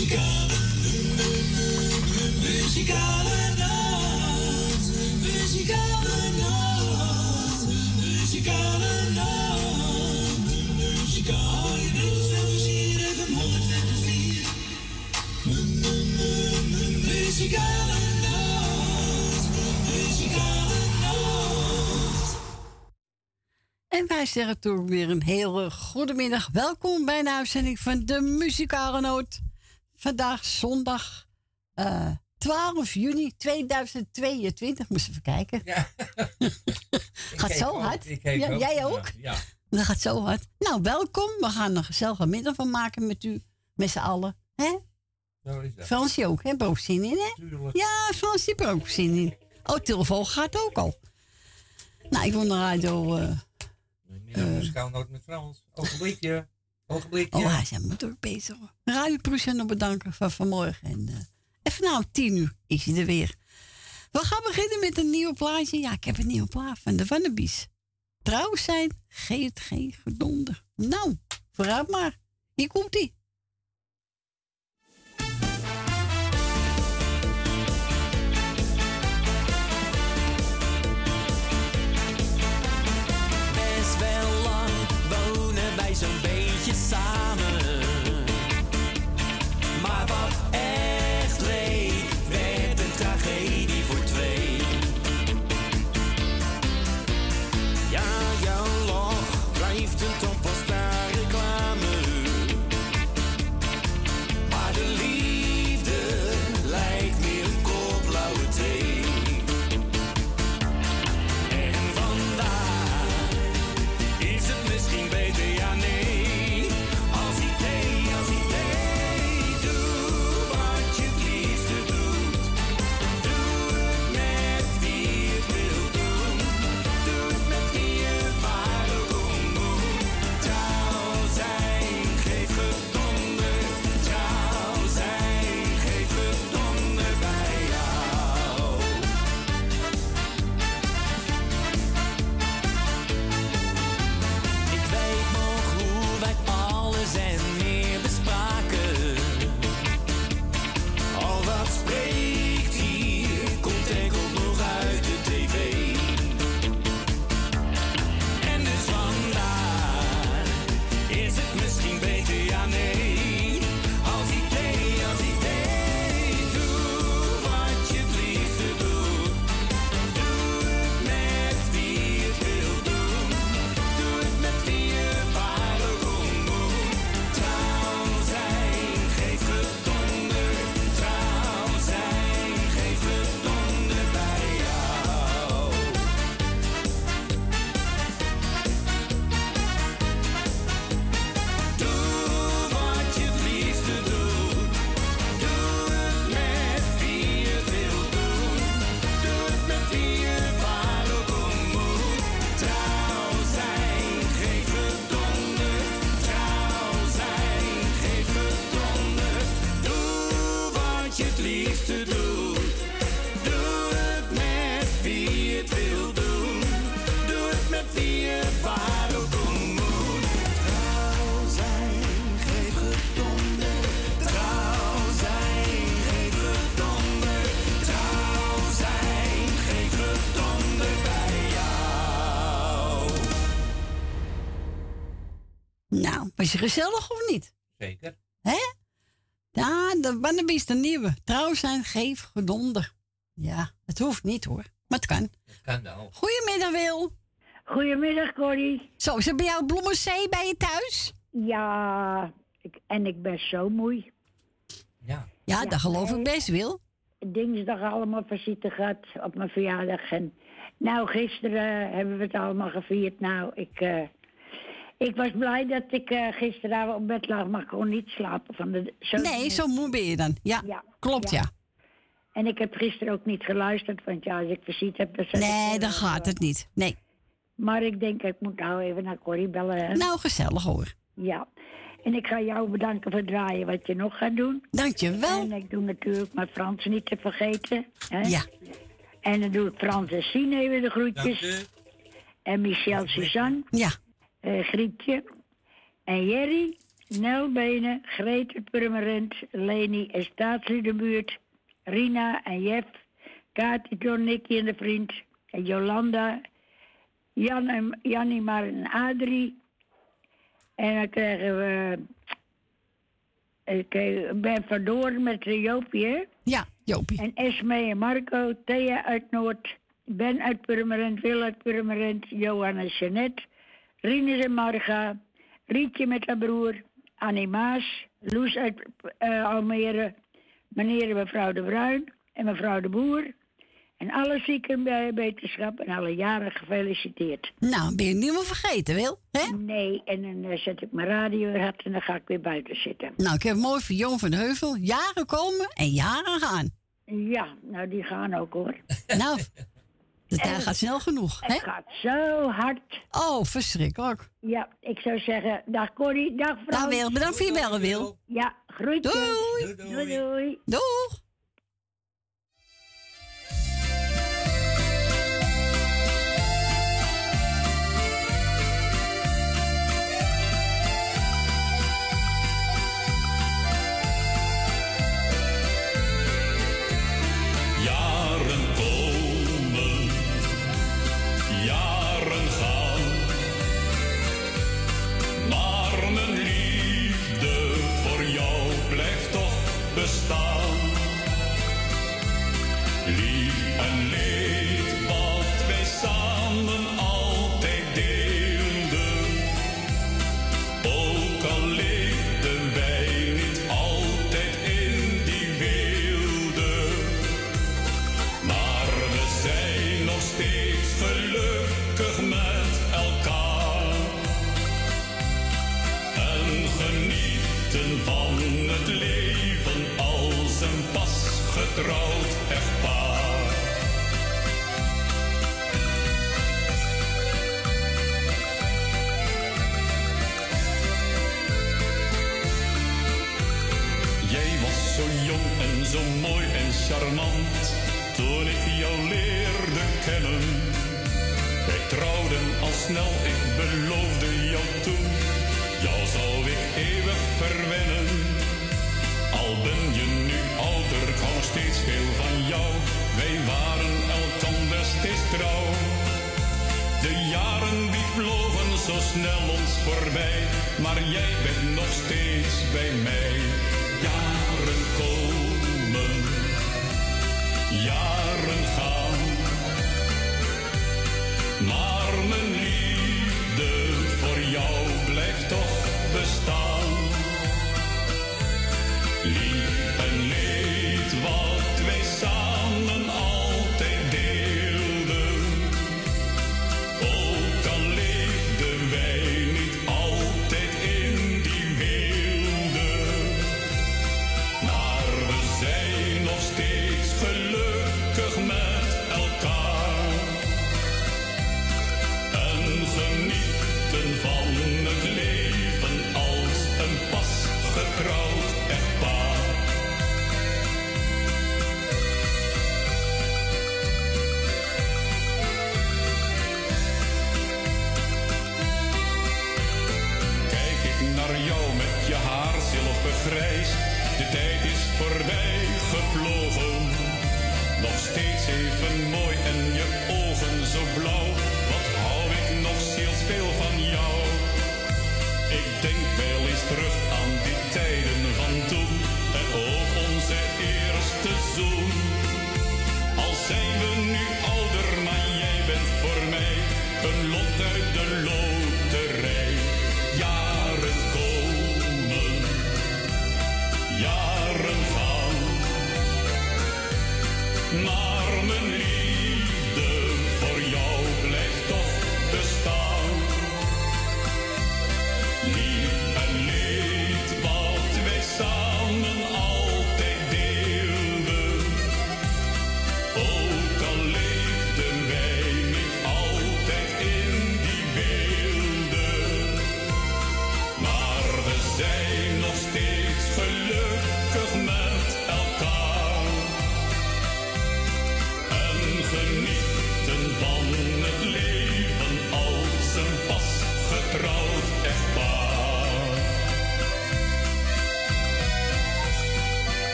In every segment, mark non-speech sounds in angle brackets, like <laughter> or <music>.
Muzikale, muzikale nacht. Muzikale nacht. Muzikale nacht. Muzikale Muzikale nacht. Muzikale nacht. En wij zeggen toch weer een hele goede middag. Welkom bij de uitzending van de Muzikale Noot. Vandaag zondag eh 12 juni 2022. Moest even kijken. Ja. <laughs> Gaat zo ook, hard. jij ook? Ja. Dat gaat zo hard. Nou, welkom. We gaan er een gezellige middag van maken met u. Met z'n allen. Hè? Fransje ook, hè? Zin in, hè? Tuurlijk. Ja, Frans heeft ook zin in. Oh, telefoon gaat ook al. Nou, ik wil de radio... eh, Middag muzikaal noot met Frans. Ogenblikje. Oh, hij is helemaal druk bezig. Radio bedanken van vanmorgen. En, eh en vanavond tien uur is hij er weer. We gaan beginnen met een nieuwe plaatje. Ja, ik heb een nieuwe plaat van de Wannabies. Trouw zijn geeft geen gedonder. Nou, vooruit maar. Hier komt beetje was je gezellig of niet? Zeker. Hè? Ja, de Wannabies, de nieuwe. Trouw zijn geef gedonder. Ja, het hoeft niet hoor. Maar het kan. Kan wel. Goedemiddag Wil. Goedemiddag, Corrie. Zo, er bij jou Bloemenzee bij je thuis? Ja, ik, en ik ben zo moe. Ja. Ja, dat geloof ik best Wil. Dinsdag allemaal visite gehad op mijn verjaardag. En nou, gisteren hebben we het allemaal gevierd. Nou, ik, eh, ik was blij dat ik eh, gisteravond op bed lag, maar ik kon niet slapen. Van de, zo Nee, zo moe ben je dan. Ja, Ja, klopt ja. En ik heb gisteren ook niet geluisterd, want ja, als ik visite heb... Dan Nee, eh, dan gaat het niet. Nee. Maar ik denk, ik moet nou even naar Corrie bellen. Hè? Nou, gezellig hoor. Ja. En ik ga jou bedanken voor het draaien wat je nog gaat doen. Dankjewel. En ik doe natuurlijk mijn Frans niet te vergeten. Hè? Ja. En dan doe ik Frans en Sien even de groetjes. En Michel Suzanne. Ja. Eh Grietje. En Jerry. Nel Benen, Greet uit Purmerend, Leni en Staatsliedenbuurt, Rina en Jef, Kati, John, Nicky en de vriend, en Jolanda, Jan en, Janimar en Adrie. En dan krijgen we ik eh, ben van Doorn met eh, Joopie, hè? Ja, Jopie. En Esme en Marco, Thea uit Noord, Ben uit Purmerend, Wil uit Purmerend, Johan en Jeanette, Rinus en Marga, Rietje met haar broer, Annie Maas, Loes uit eh, Almere, meneer en mevrouw De Bruin en mevrouw De Boer. En alle zieken bij wetenschap en alle jaren gefeliciteerd. Nou, ben je niet meer vergeten, Wil? Hè? Nee, en dan eh, zet ik mijn radio weer hard en dan ga ik weer buiten zitten. Nou, ik heb mooi voor Joon van Heuvel. Jaren komen en jaren gaan. Ja, nou die gaan ook hoor. Nou, <laughs> de tijd gaat snel genoeg, hè? Het gaat zo hard. Oh, verschrikkelijk. Ja, ik zou zeggen, dag Corrie, dag Frans. Dag Wil, bedankt voor je bellen, Wil. Ja, groetjes. Doei. Doei, Doei, doei. doei. Steeds bij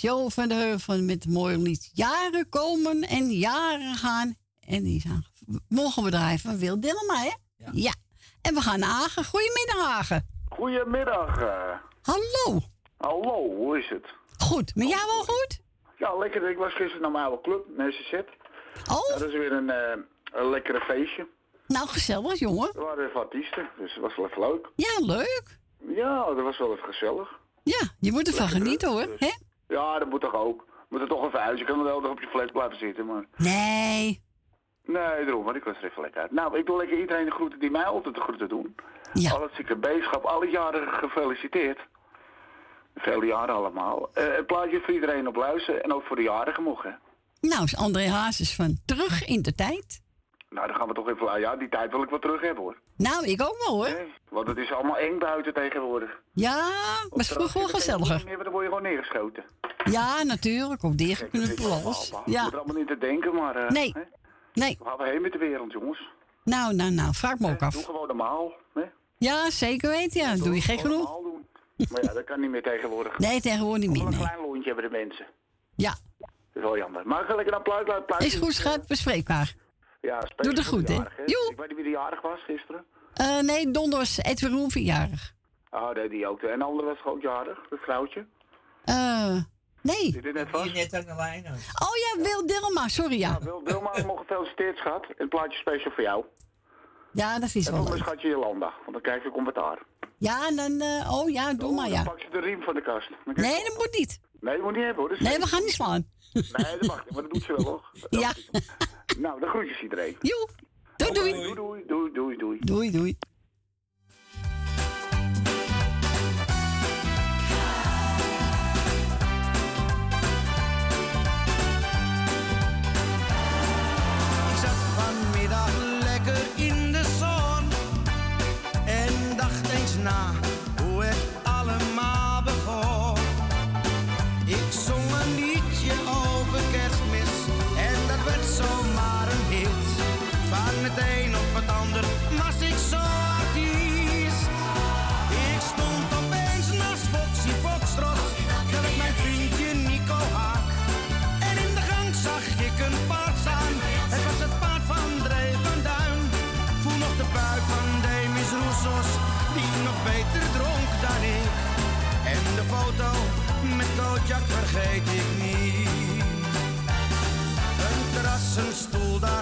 was Jo van der Heuvel met het mooie lied Jaren komen en jaren gaan. En die zijn mogen bedrijf van Wil Dillema, hè? Ja. En we gaan naar Hagen. Goedemiddag, Hagen. Goedemiddag. eh. Hallo. hallo, hoe is het? Goed. Met jou wel goed? Ja, lekker. Ik was gisteren naar mijn oude club, NSZ. Oh, Dat is weer een, eh, een lekkere feestje. nou gezellig, jongen. Er waren even artiesten, dus het was wel even leuk. Ja, leuk. Ja, dat was wel even gezellig. Ja, je moet ervan Lekker genieten, hoor. druk, hè? Ja, dat moet toch ook. Moet er toch even uit. Je kan wel op je flat blijven zitten, maar... Nee. Nee, daarom, maar ik was er even lekker uit. Nou, ik wil lekker iedereen de groeten die mij altijd de groeten doen. Ja. Al het zieke beeschap, alle jaren gefeliciteerd. Vele jaren allemaal. Eh het plaatje voor iedereen op luisteren en ook voor de jarigen mogen. Nou is André Hazes van Terug in de Tijd. Nou, dan gaan we toch even... Ja, die tijd wil ik wel terug hebben, hoor. Nou, ik ook wel, hoor. Want het is allemaal eng buiten tegenwoordig. Ja, was vroeger wel gezelliger. Meer, dan word je gewoon neergeschoten. Ja, natuurlijk. Op dichtgeknuppel alles. Je moet er Ja. allemaal niet te denken, maar... eh, Nee. hè? Nee. We gaan we heen met de wereld, jongens. Nou, nou, nou. Vraag me ook Doe af. gewoon normaal. Hè? Ja, zeker weten. Ja, doe je gek genoeg? doen. Maar ja, dat kan niet meer tegenwoordig. Nee, tegenwoordig niet meer. Een Nee. klein lontje hebben de mensen. Ja, Dat is wel jammer. Maar ga lekker pluit, pluit, pluit. is goed, schat. Bespreekbaar. Ja, speciaal Doe groeten. jarigen, hè. Ik weet niet wie de jarig was gisteren. Eh, nee, Don was Edwin Roen verjarig. Oh, nee, die ook. En de andere was ook jarig, dat vrouwtje. Eh, nee. Zit er net net aan de lijn. Oh ja, Wil Dilma. Sorry, ja. Nou, Wil, Wilma, <laughs> nog gefeliciteerd, schat. Een plaatje speciaal voor jou. Ja, dat is En wel leuk. schatje Jolanda, want dan krijg je commentaar. Ja, en dan... eh, oh ja, doe maar, Dan ja. pak je de riem van de kast. Dan Nee, dat moet niet. Nee, dat moet niet hebben hoor. Dat Nee, we gaan niet slaan. Nee, dat mag niet, maar dat doet ze wel hoor. <laughs> Dat Ja. Nou, dan groetjes iedereen. Joe. Doei, doei. Doei, doei, doei, doei, doei. Doei,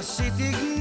city.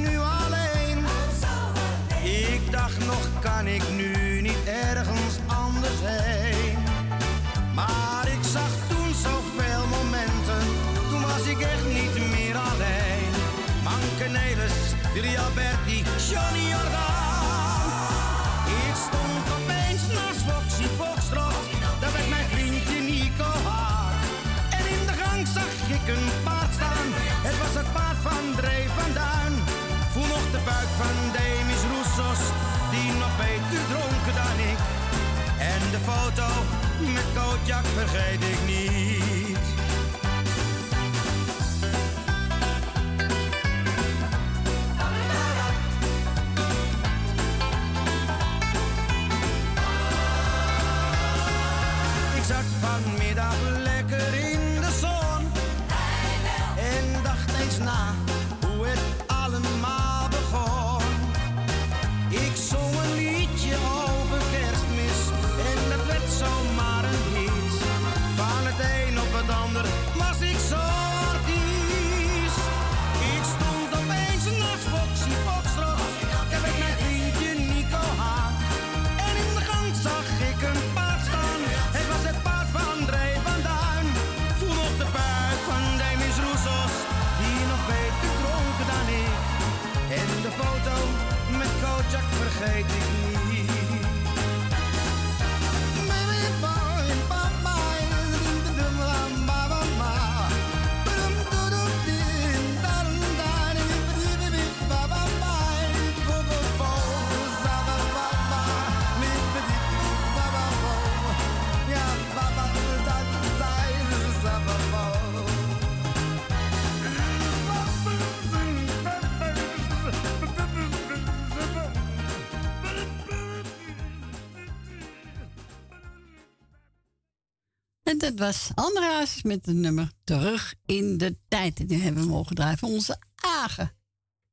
En dat was André Hazes met het nummer Terug in de Tijd. En die hebben we mogen draaien voor onze Agen.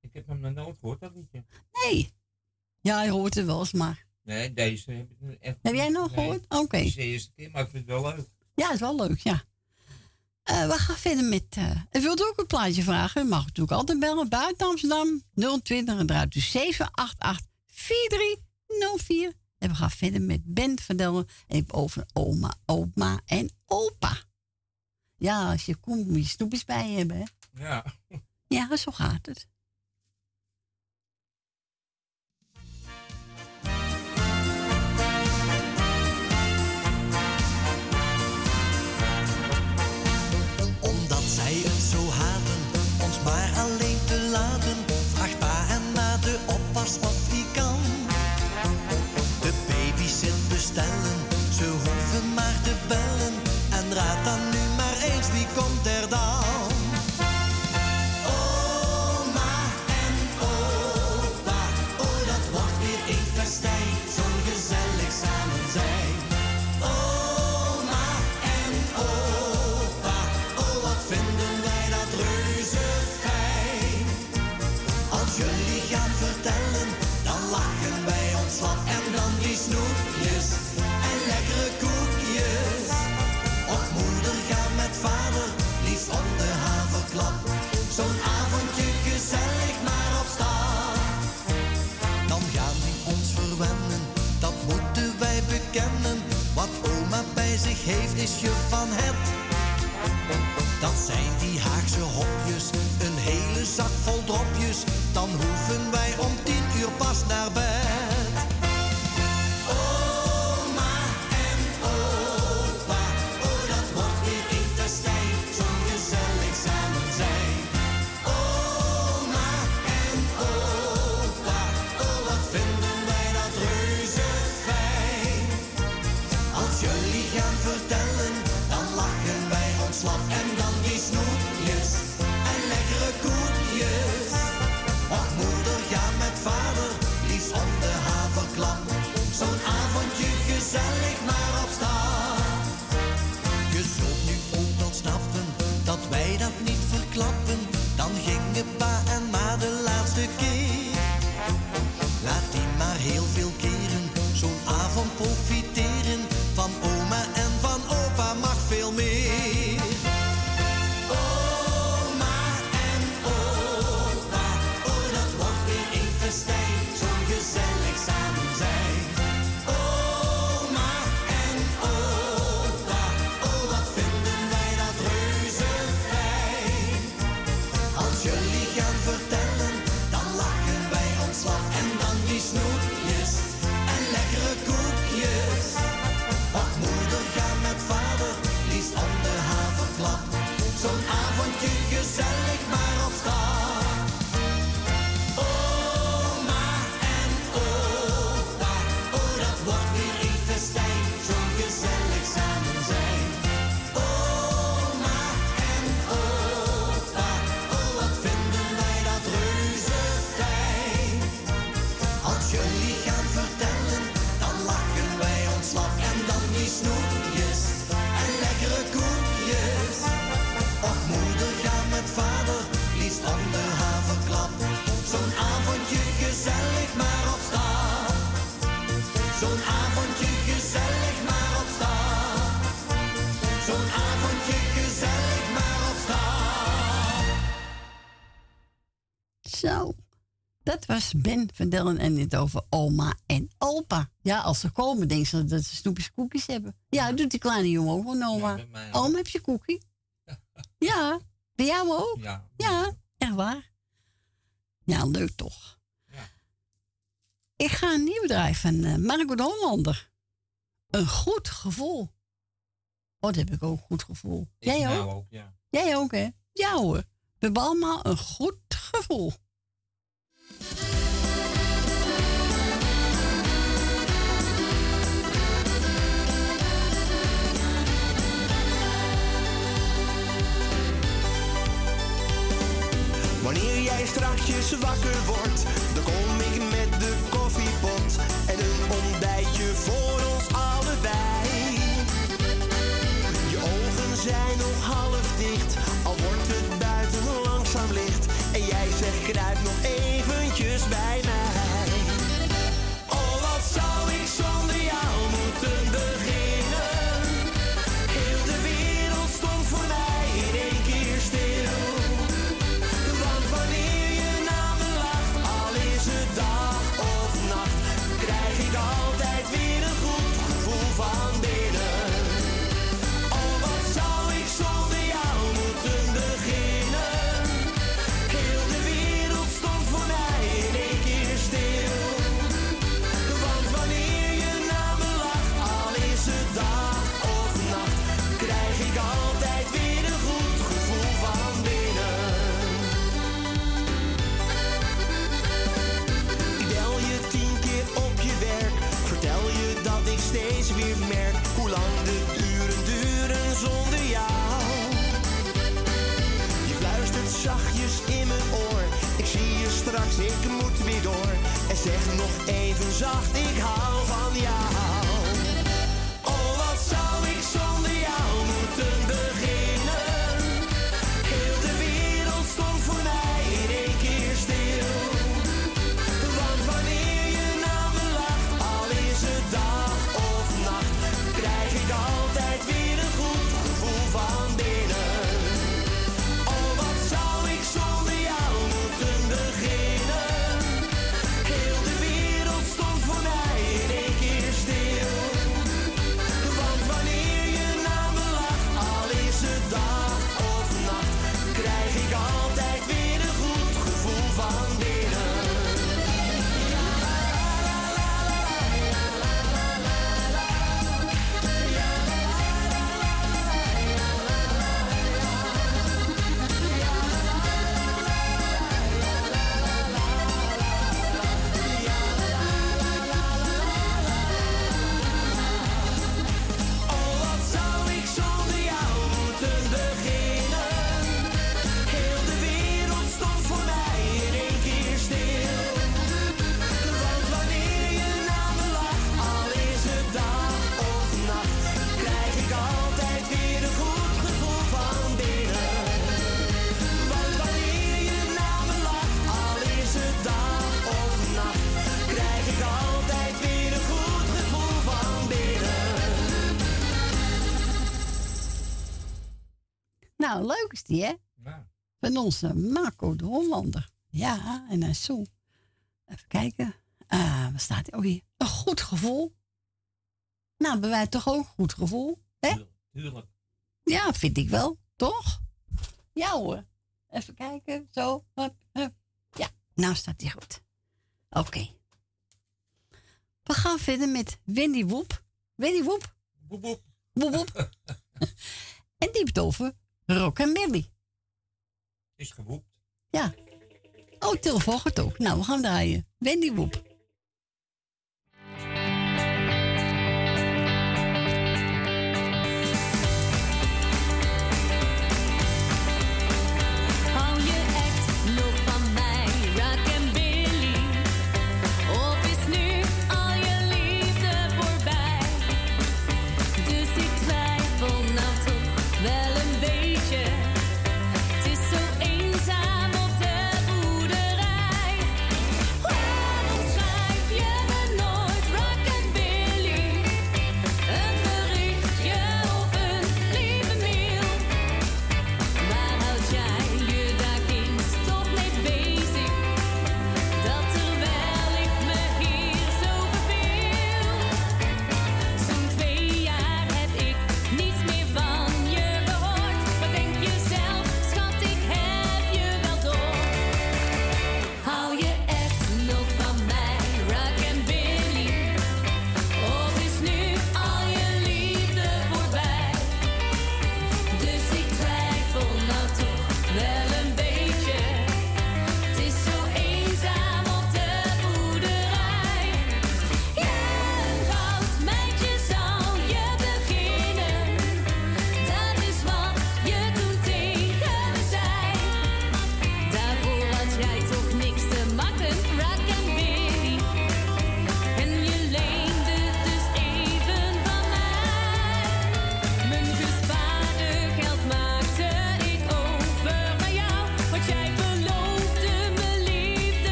Ik heb hem nog nooit gehoord, dat liedje. Nee. Ja, je hoort het wel eens, maar... Nee, deze heb ik echt Heb jij nog nee, gehoord? Oké. Het is de eerste keer, maar ik vind het wel leuk. Ja, is wel leuk, ja. Eh, we gaan verder met... eh en wilt u ook een plaatje vragen? U mag natuurlijk altijd bellen. Buiten Amsterdam 020 en draait u 788 4304. En we gaan verder met Ben van Dellen. En over oma, oma en opa. Ja, als je komt moet je snoepjes bij je hebben, hè? Ja. Ja, zo gaat het. En raad dan Zo'n avondje gezellig maar op stap. Dan gaan die ons verwennen, dat moeten wij bekennen. Wat oma bij zich heeft, is je van het. Dat zijn die Haagse hopjes, een hele zak vol dropjes. Dan hoeven wij om tien uur pas naar bed. Ben van Dellen en dit over oma en opa. Ja, als ze komen, denken ze dat ze snoepjes koekjes hebben. Ja, doet die kleine jongen ook van oma. ook. Oma, heb je koekie? <laughs> Ja. Bij jou ook? Ja. Ja, echt waar. Ja, leuk toch. Ja. Ik ga een nieuw bedrijf van eh, Marco de Hollander. Een goed gevoel. Oh, dat heb ik ook, goed gevoel. Ik Jij ook? ook, ja. Jij ook, hè? Ja hoor. We hebben allemaal een goed gevoel. Wanneer jij strakjes wakker wordt, dan kom ik met de koffiepot en een ontbijtje voor ons allebei. Je ogen zijn nog half dicht, al wordt het buiten langzaam licht en jij zegt kruip nog één. Ik moet weer door. En zeg nog even zacht, ik hou van jou. Leuk is die, hè? Ja. Van onze Marco de Hollander. Ja, en dan zo. Even kijken. Ah, waar staat hij? Oh, hier. Een goed gevoel. Nou, hebben wij toch ook een goed gevoel? Hè? Tuurlijk. Ja, vind ik wel. Toch? Ja hoor. Even kijken. Zo. Hup, hup. Ja, nou staat hij goed. Oké. We gaan verder met Wendy Woep. Wendy Woep. Boep, boep. Woep, woep. <laughs> en die heeft over Rock en Millie. Is geboekt. Ja. Oh, telefoon gaat ook. Nou, we gaan draaien. Wendy Woep.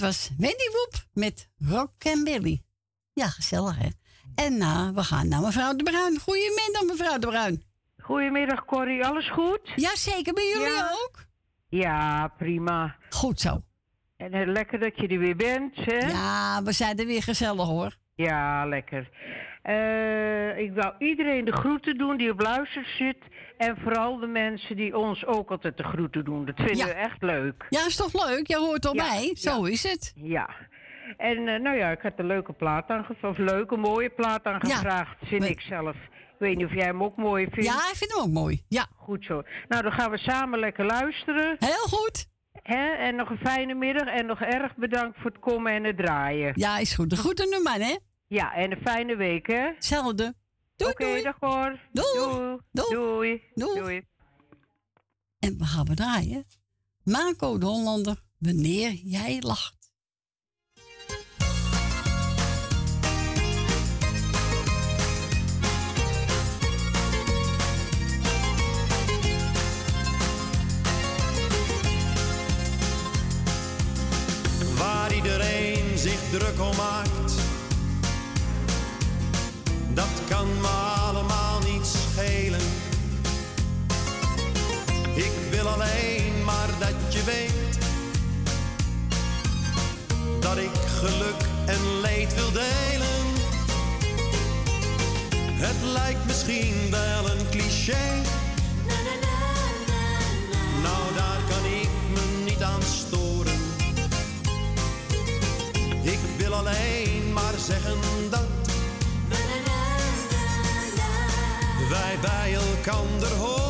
Was Wendy Woep met Rock and Billy. Ja, gezellig hè. En nou, we gaan naar mevrouw De Bruin. Goedemiddag mevrouw De Bruin. Goedemiddag Corrie, alles goed? Jazeker, bij jullie Ja. ook? Ja, prima. Goed zo. En eh, lekker dat je er weer bent, hè? Ja, we zijn er weer gezellig hoor. Ja, lekker. Eh, ik wou iedereen de groeten doen die op luister zit. En vooral de mensen die ons ook altijd de groeten doen. Dat vinden Ja. we echt leuk. Ja, is toch leuk? Jij hoort erbij. Zo is het. Ja. En eh, nou ja, ik had een leuke plaat aangevraagd. Of leuke, mooie plaat aangevraagd, vind ik zelf. Ik weet niet of jij hem ook mooi vindt. Ja, ik vind hem ook mooi. Ja. Goed zo. Nou, dan gaan we samen lekker luisteren. Heel goed. En nog een fijne middag. En nog erg bedankt voor het komen en het draaien. Ja, is goed. De groeten nu man, hè? Ja, en een fijne week, hè? Hetzelfde. Doei, Oké, doei. dag hoor. Doei. Doei. Doei. Doei. En we gaan draaien. Marco de Hollander, wanneer jij lacht. waar iedereen zich druk om maakt. Dat kan me allemaal niet schelen. Ik wil alleen maar dat je weet dat ik geluk en leed wil delen. Het lijkt misschien wel een cliché. Nou, daar kan ik me niet aan storen. Ik wil alleen bij elkander horen.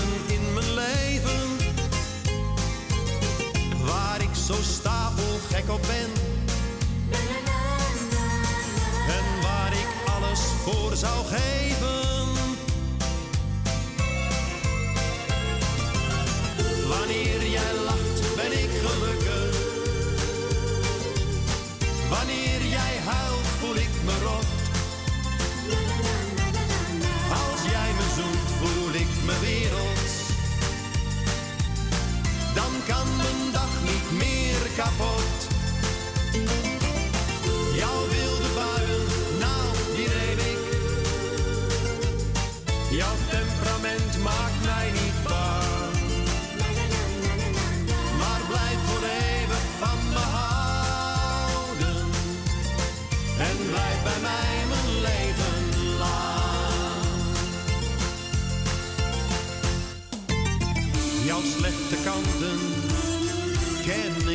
zo stapelgek op ben. En waar ik alles voor zou geven. Wanneer jij lacht, ben ik gelukkig. Wanneer jij huilt, voel ik me rot. Als jij me zoent, voel ik me wereld. Dan kan mijn dag niet meer kapot.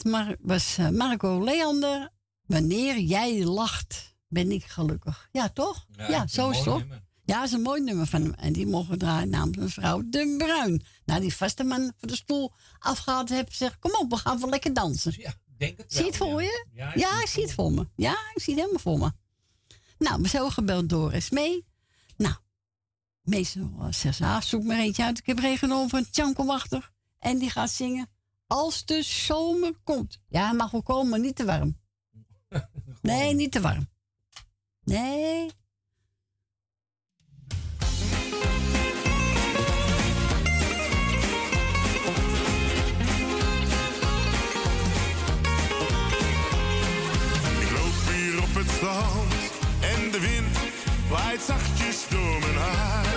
Dat was eh, Marco Leander. Wanneer jij lacht, ben ik gelukkig. Ja, toch? Ja, Ja, zo is het toch? nummer. Ja, dat is een mooi nummer van hem. En die mogen we draaien namens mevrouw De Bruin. Nou, die vaste man van de stoel afgehaald heeft gezegd... kom op, we gaan wel lekker dansen. Ja, denk het Zie je wel, het voor ja. je? Ja, Ja, ik zie zie het voor me. Ja, ik zie het helemaal voor me. Nou, we zijn gebeld door mee. Nou, meestal uh, zegt ze, ah, zoek maar eentje uit. Ik heb er een genomen van Tjanko Wachter. En die gaat zingen Als de zomer komt. Ja, hij mag wel komen, maar niet te warm. <laughs> Nee, niet te warm. Nee. Ik loop hier op het strand en de wind waait zachtjes door mijn haar.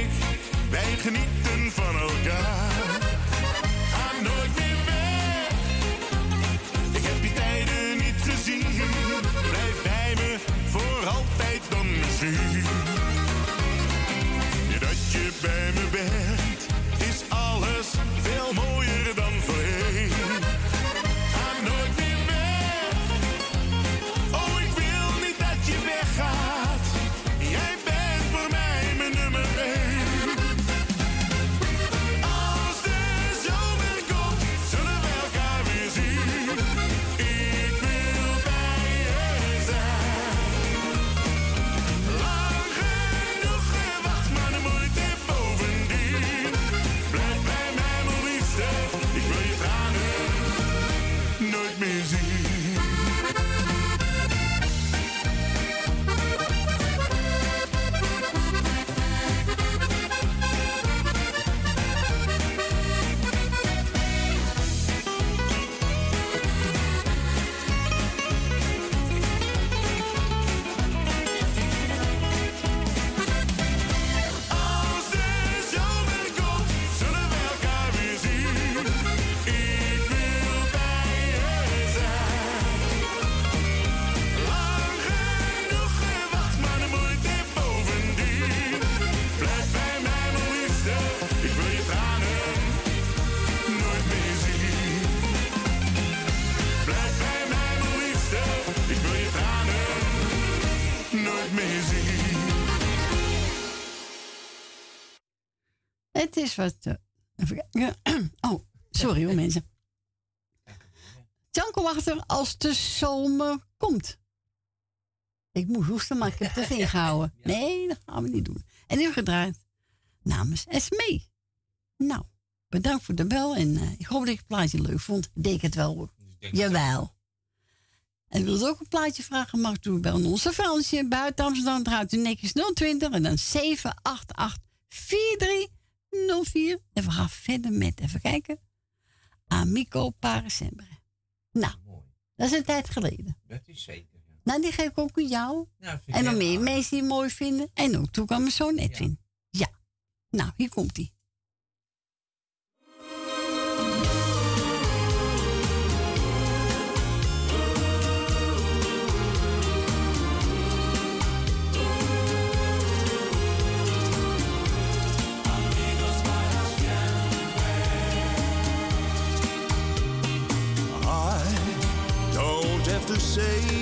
Ik, wij genieten Wat... eh, even kijken. <clears throat> Oh, sorry hoor mensen. Janko achter als de zomer komt. Ik moet hoesten, maar ik heb het erin <laughs> gehouden. Nee, dat gaan we niet doen. En nu gedraaid namens Esmee. Nou, bedankt voor de bel en eh, ik hoop dat je het plaatje leuk vond. Ik denk het wel hoor. Jawel. En wilt ook een plaatje vragen, mag u bellen onze Fransje. Buiten Amsterdam draait u netjes 020 en dan 788 4304. En we gaan verder met, even kijken, Amico Parasembre. Nou, dat is een tijd geleden. Dat is zeker. ja. Nou, die geef ik ook aan jou. Nou, en nog heel meer aardig. mensen die het mooi vinden. En ook toe kan mijn zoon Edwin. Ja. Nou, hier komt hij. To say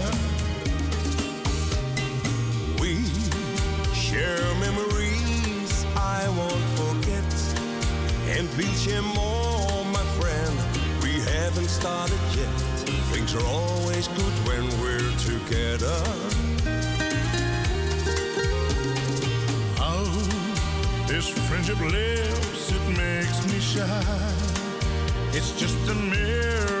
We'll share more, my friend. We haven't started yet. Things are always good when we're together. How this friendship lives, it makes me shine. It's just a miracle,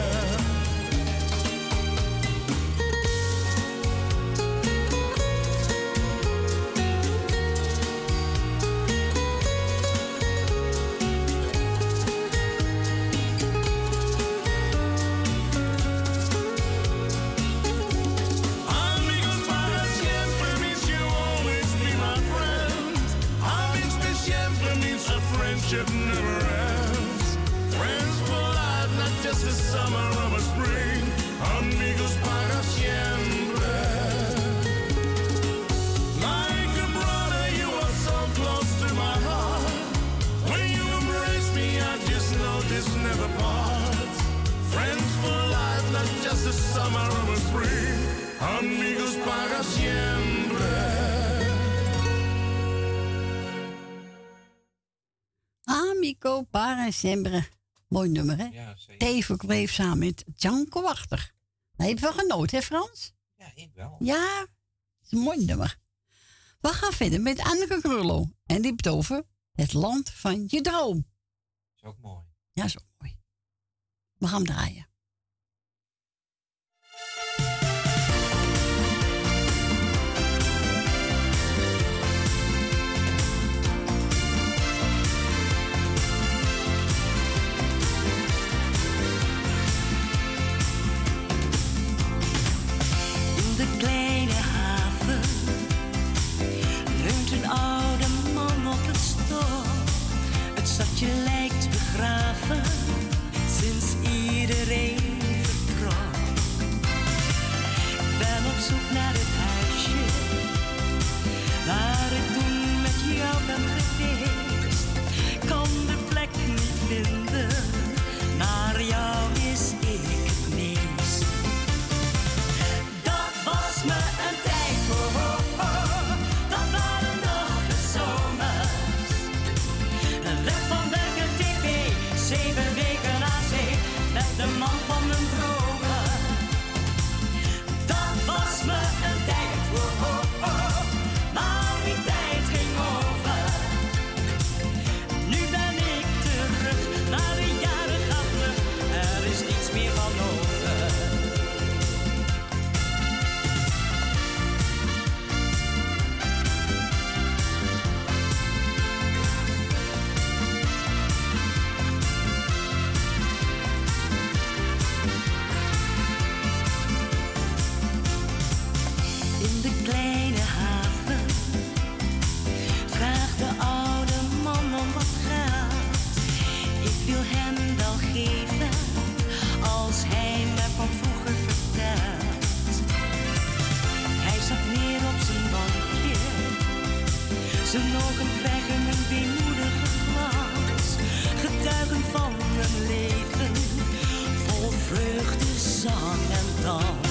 Mooi nummer, hè? Ja, zeker. Teven samen met Janko Wachter. Heb je wel genoten, hè Frans? Ja, ik wel. Ja, het is een mooi nummer. We gaan verder met Anneke Krullo. En die heeft het over het land van je droom. is ook mooi. Ja, is ook mooi. We gaan hem draaien. Kleine haven leunt een oude man op het stoel. Het stadje lijkt begraven ogen krijgen een weemoedige glans. Getuigen van een leven vol vreugde, zang en dans.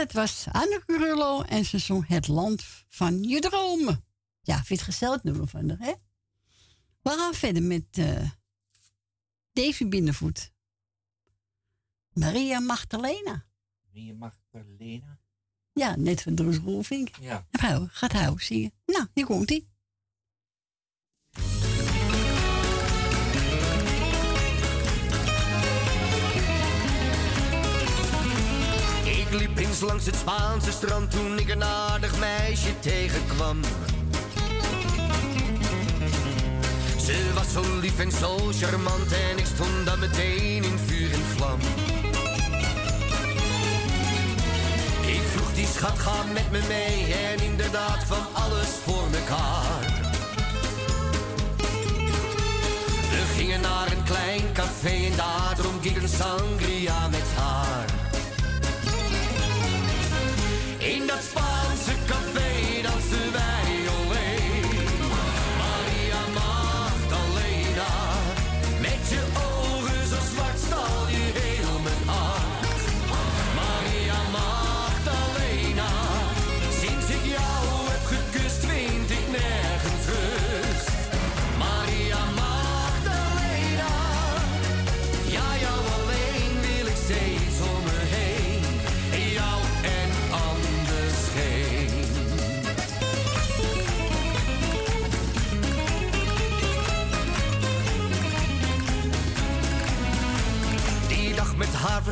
Dat was Anneke Rullo en ze zong Het Land van Je Dromen. Ja, vind je het gezellig nummer van haar, hè? We gaan verder met eh Davy Binnenvoet. Maria Magdalena. Wie mag Lena? Ja, net van Droes Roelvink. Ja. Gaat hij zingen. Nou, hier komt Ik liep eens langs het Spaanse strand toen ik een aardig meisje tegenkwam. Ze was zo lief en zo charmant en ik stond dan meteen in vuur en vlam. Ik vroeg die schat, ga met me mee en inderdaad kwam alles voor mekaar. We gingen naar een klein café en daar dronk ik een sangria met haar. In dat Spaanse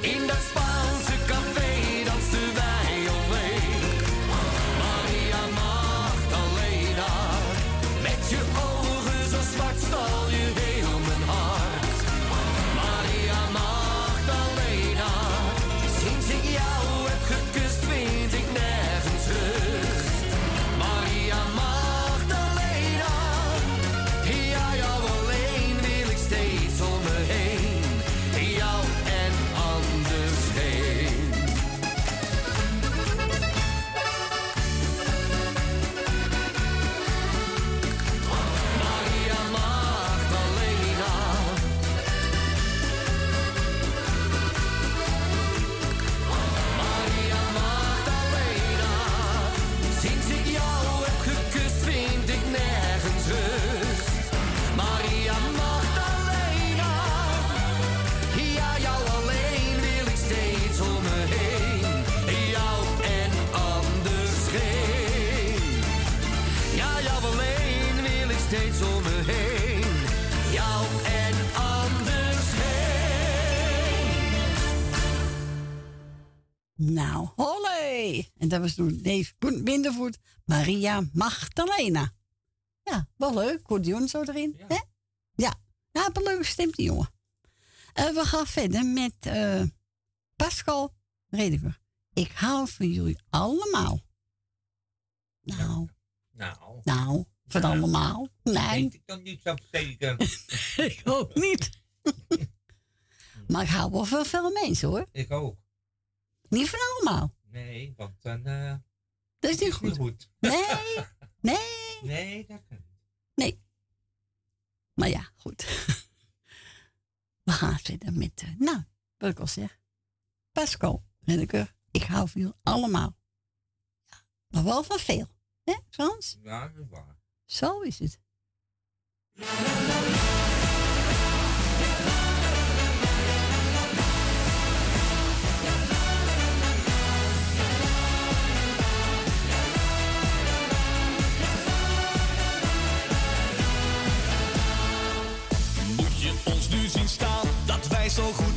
In dat Spaanse Nou, holle! En dat was toen Dave Bindervoet, Maria Magdalena. Ja, wel leuk. Cordion zo erin. Ja. Hè? Ja. ja, een leuke stem die jongen. Eh, we gaan verder met eh, Pascal Rediger. Ik hou van jullie allemaal. Nou, Nou, nou, van allemaal. Nee, ik dan niet zo zeker. <laughs> ik ook niet. <laughs> maar ik hou wel van veel mensen hoor. ik ook. Niet van allemaal. Nee, want dan... eh Dat is niet goed. goed. Nee, <laughs> nee, Nee, dat kan niet. nee. Maar ja, goed. <laughs> We gaan verder met, eh, nou, wat ik al zeg. Pascal, Renneke, ik hou van jullie allemaal. Ja, maar wel van veel. Hè, Frans? Ja, dat is waar. Zo is het. Zo goed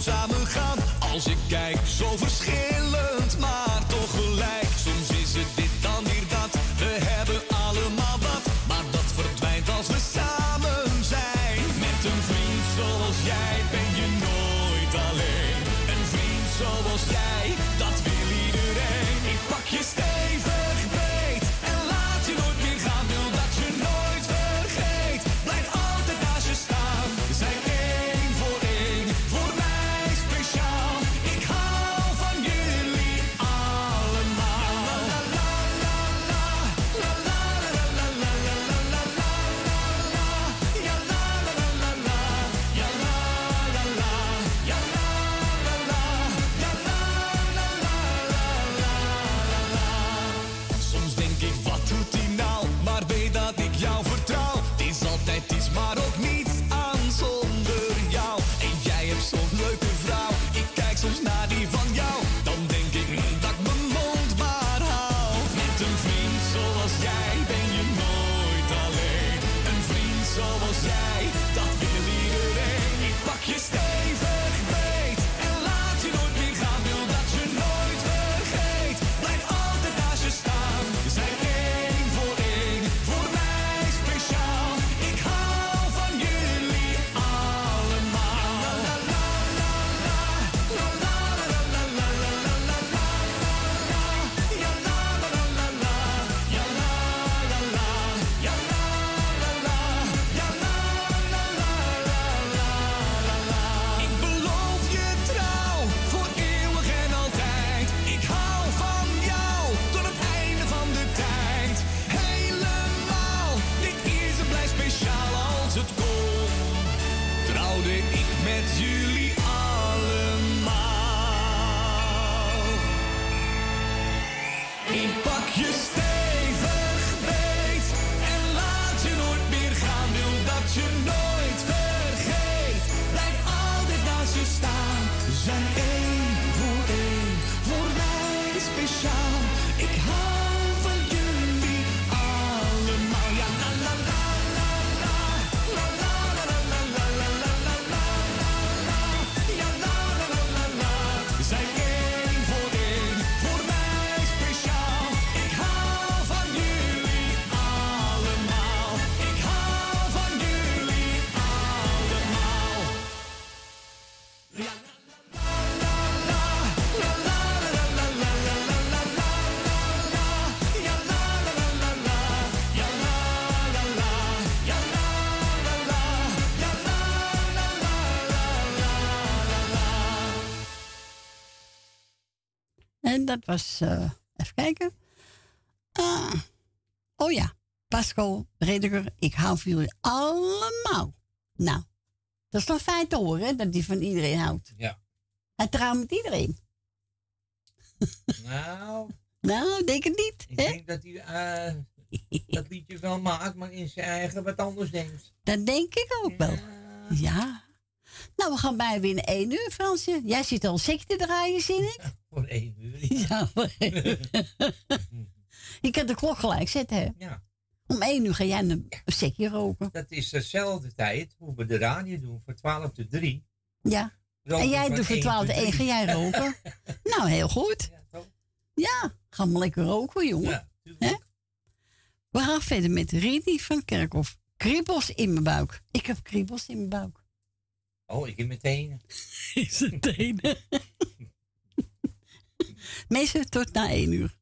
was, eh, even kijken. Ah, oh ja, Pascal Rediger, ik hou van jullie allemaal. Nou, dat is toch fijn te horen, hè, dat hij van iedereen houdt. Ja. Hij trouwt met iedereen. Nou, Nou, denk het niet. ik hè? denk dat hij eh, dat liedje wel maakt, maar in zijn eigen wat anders denkt. Dat denk ik ook wel. Ja. Nou, we gaan bijna weer in één uur, Fransje. Jij zit al seks te draaien, zie ik. Voor één uur. <laughs> Ja, voor één uur. Je kan de klok gelijk zetten, hè? Ja. Om één uur ga jij een sekje roken. Dat is dezelfde tijd hoe we de radio doen, voor 12 tot 3. Ja. Roken en jij doet voor één 12 tot de 1 ga drie. jij roken. <laughs> nou, heel goed. Ja, ga maar lekker roken, jongen. Hè? We gaan verder met Rini van Kerkhof. Kriebels in mijn buik. Ik heb kriebels in mijn buik. Oh, ik in meteen. Is het tenen. <laughs> Mensen, tot na één uur.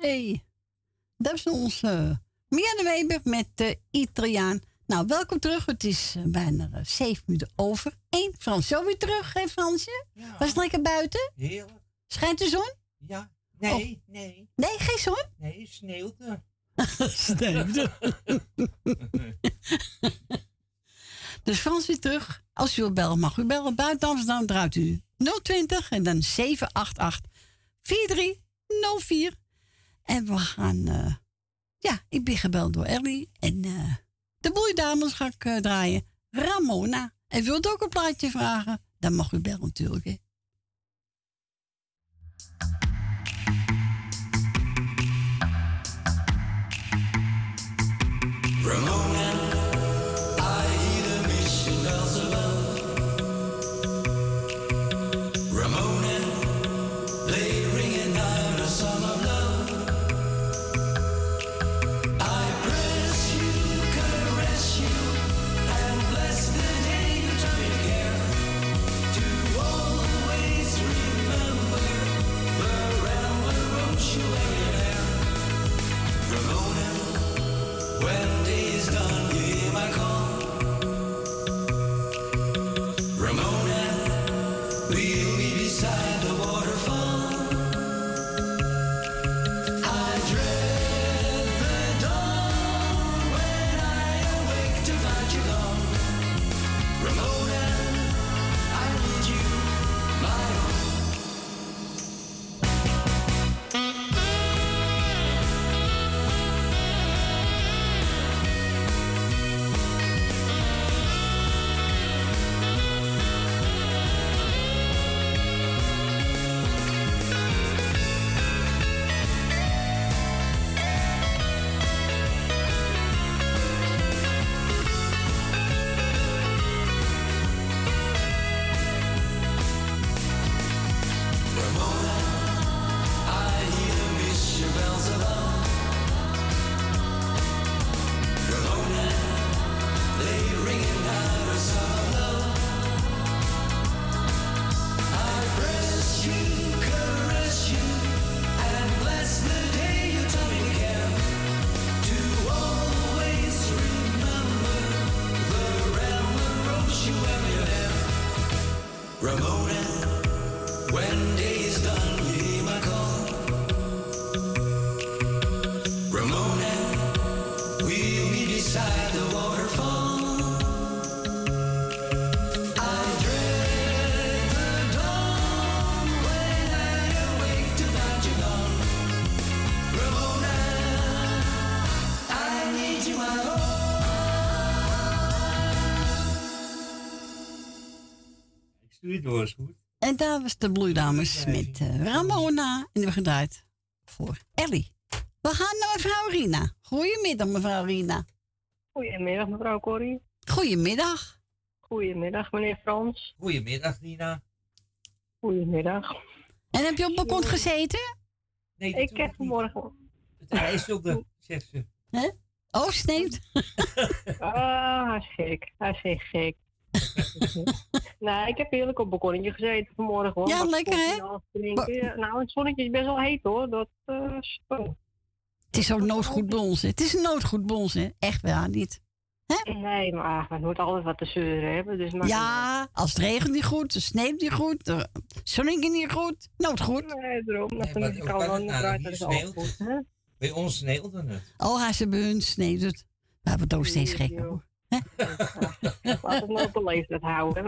Hey, Dat is onze eh, Mianne Weber met de Italiaan. Nou, welkom terug. Het is eh, bijna eh, zeven minuten over Eén, Frans, zo weer terug, hè Fransje? Was het lekker buiten? Heerlijk. Schijnt de zon? Ja. Oh. Nee, nee. Nee, geen zon? Nee, sneeuwde. sneeuwde. <laughs> <laughs> dus Frans weer terug. Als u wil bellen, mag u bellen. Buiten Amsterdam draait u 020 en dan 788 4304. En we gaan. Eh, ja, ik ben gebeld door Ellie. En eh, de boeidames ga ik eh, draaien. Ramona. En wilt ook een plaatje vragen? Dan mag u bellen natuurlijk. Ramona. Stuur je door, is goed. En daar was de Bloeidames met eh, Ramona. En hebben gedraaid voor Ellie. We gaan naar mevrouw Rina. Goedemiddag, mevrouw Rina. Goedemiddag, mevrouw Corrie. Goedemiddag. Goedemiddag, meneer Frans. Goedemiddag, Nina. Goedemiddag. En heb je op balkon gezeten? Nee, ik heb vanmorgen... Het ijsselder, zegt ze. Hè? Oh, sneeuwt. <laughs> Ah, hij is gek. Hij is echt gek. <laughs> nou, ik heb heerlijk op balkonnetje gezeten vanmorgen. Hoor. Ja, lekker, hè? Nou, het zonnetje is best wel heet hoor. Dat, eh, zo. Het is ook noodgoed bij ons. hè. Het is een noodgoed bij ons, hè? Echt waar, niet. Nee, maar we moeten altijd wat te zeuren hebben. Dus maar Ja, als het regent niet goed, het sneeuwt niet goed, de zonnetje niet goed, noodgoed. Nee, daarom. Dat Nee, de maar kan dan het nou? dat is al goed. hè? Bij ons sneeuwde het. Oh, hij ze bij hun sneeuwt het. We hebben het ook steeds gekker. Laat het maar op de leeftijd houden.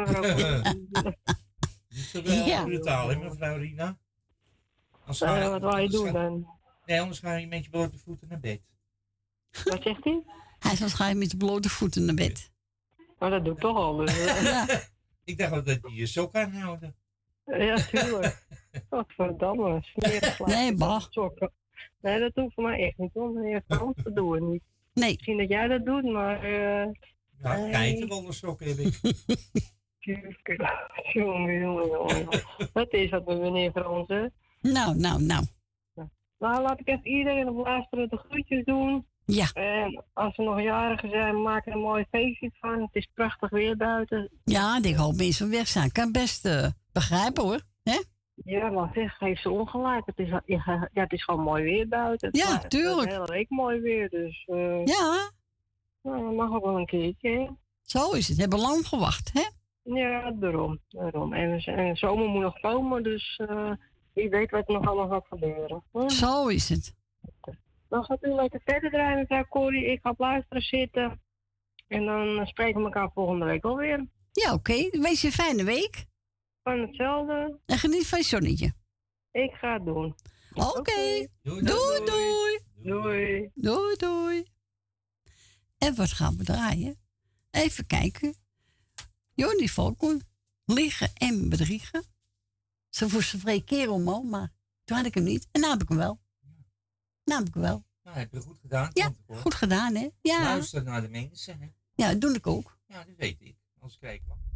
Niet zo wel Ja. brutaal, hè, mevrouw Rina? Als Eh, wat wou je doen dan? Nee, anders ga je met je blote voeten naar bed. Wat zegt hij? Hij zal ga je met de blote voeten naar bed. Maar dat doe ik toch al. Dus, <laughs> eh. Ja. Ik dacht ook dat die je sok aanhouden. Ja, tuurlijk. <laughs> Smerig slaap. Nee, bah. Sokken. Nee, dat hoeft voor mij echt niet, hoor. Meneer Frans, dat doen we niet. Nee. Misschien dat jij dat doet, maar... eh Ja, nee. geitenwolle sokken heb ik. Jongen, jongen, jongen. Dat is wat met meneer Frans, hè. Nou, nou, nou. Nou, laat ik even iedereen op luisteren de groetjes doen. Ja. En als er nog jarigen zijn, maak er een mooi feestje van. Het is prachtig weer buiten. Ja, ik hoop mensen weg zijn. Kan best eh, begrijpen hoor. Hè? Ja, maar zeg, geef ze ongelijk. Het is, ja, het is gewoon mooi weer buiten. Ja, Maar het is tuurlijk. Hele week mooi weer, dus... eh, Ja, Nou, mag ook wel een keertje, hè? zo is het. Hebben lang gewacht, hè? Ja, daarom. daarom. En, zomer moet nog komen, dus eh, wie weet wat er nog allemaal gaat gebeuren. Zo is het. Dan gaat u lekker verder draaien, mevrouw Corrie. Ik ga op luisteren zitten. En dan spreken we elkaar volgende week alweer. Ja, oké. Wees je een fijne week. Van hetzelfde. En geniet van je zonnetje. Ik ga het doen. Oké. Doei, Doei, doei. Doei. Doei, doei. En wat gaan we draaien? Even kijken. Johnny Volkman. Liegen en bedriegen. Ze voor zijn vrij kerel, man, maar toen had ik hem niet. En nu heb ik hem wel. Nu heb ik hem wel. Nou, heb je goed gedaan. Ja, goed gedaan, hè? Ja, Luister naar de mensen, hè. ja dat doe ik ook. Ja, dat weet ik. Anders krijg ik wat.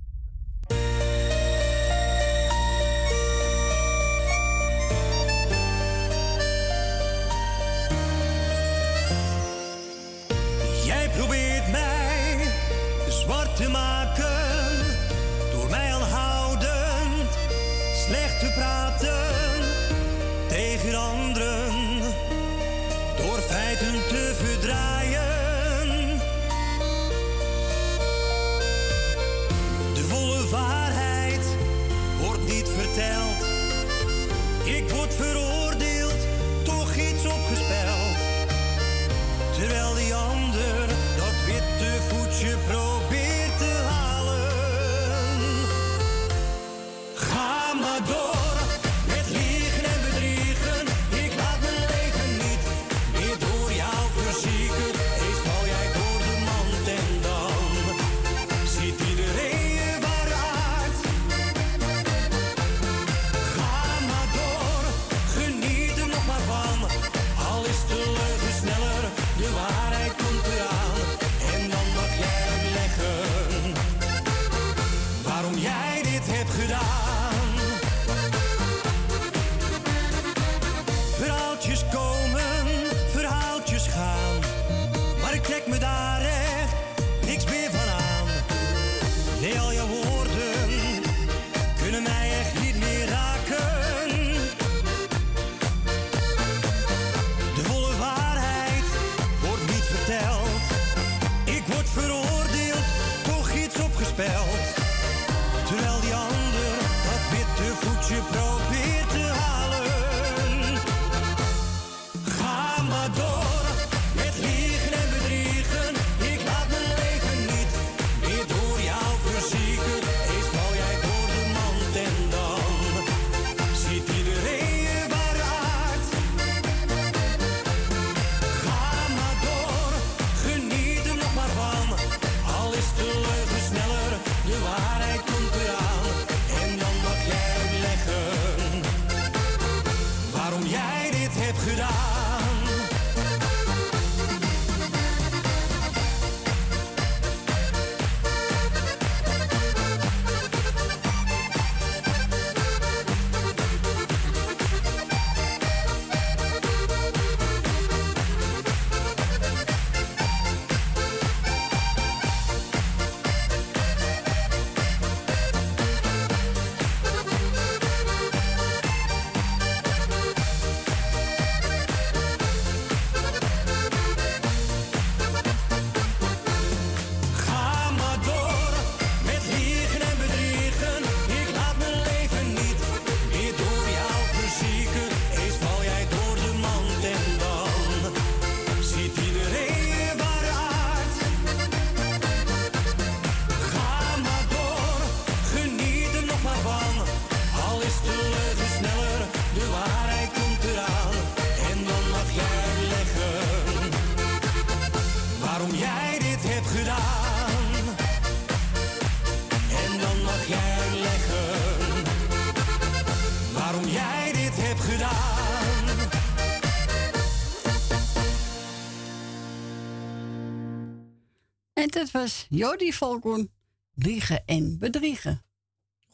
En dat was Jody Volkoen, Liegen en Bedriegen.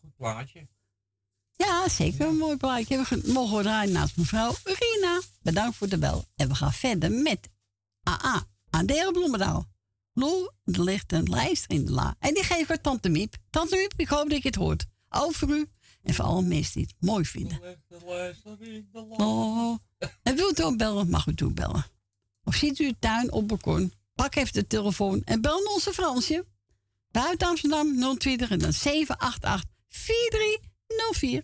Goed plaatje. Ja, zeker een mooi plaatje. We ge- mogen draaien naast mevrouw Rina. Bedankt voor de bel. En we gaan verder met AA, Adele Bloemendaal. Lol, er ligt een lijst in de la. En die geef ik aan Tante Miep. Tante Miep, ik hoop dat je het hoort. Over u en voor alle mensen die het mooi vinden. Oh. En wilt u ook bellen, mag u toe bellen. Of ziet u tuin op balkon, pak even de telefoon en bel onze Fransje. Buiten Amsterdam 020 en dan 788 4304.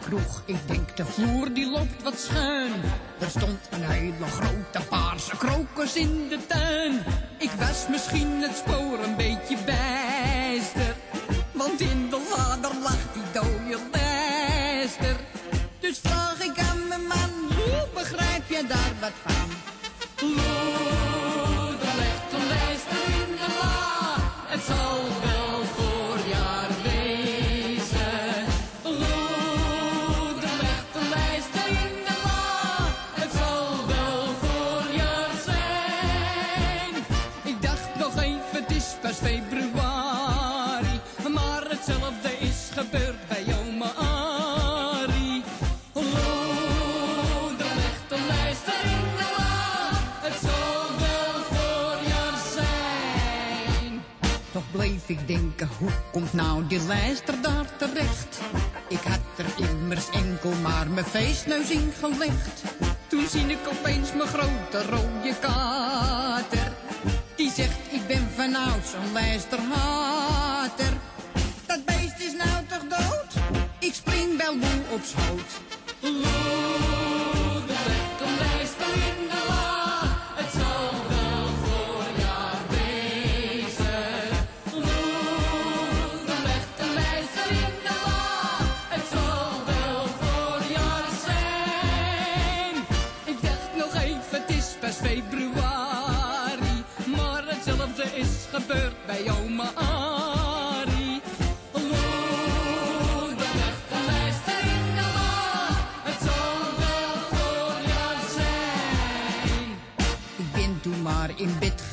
Kroeg, ik denk de vloer die loopt wat schuin. Er stond een hele grote paarse krokus in de tuin. Ik was misschien het spoor een beetje bijster. Want in de lader lag komt nou die lijster daar terecht? Ik had er immers enkel maar mijn feestneus in gelegd. Toen zie ik opeens mijn grote rode kater. Die zegt, ik ben vanouds een lijsterhater. Dat beest is nou toch dood? Ik spring wel moe op schoot.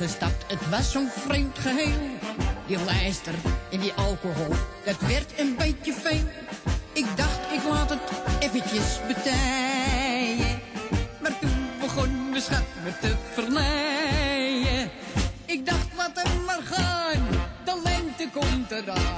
Gestapt, het was zo'n vreemd geheel. Die lijster en die alcohol, dat werd een beetje veel. Ik dacht, ik laat het eventjes betijen. Maar toen begon mijn schat me te verleiden. Ik dacht, laat hem maar gaan, de lente komt eraan.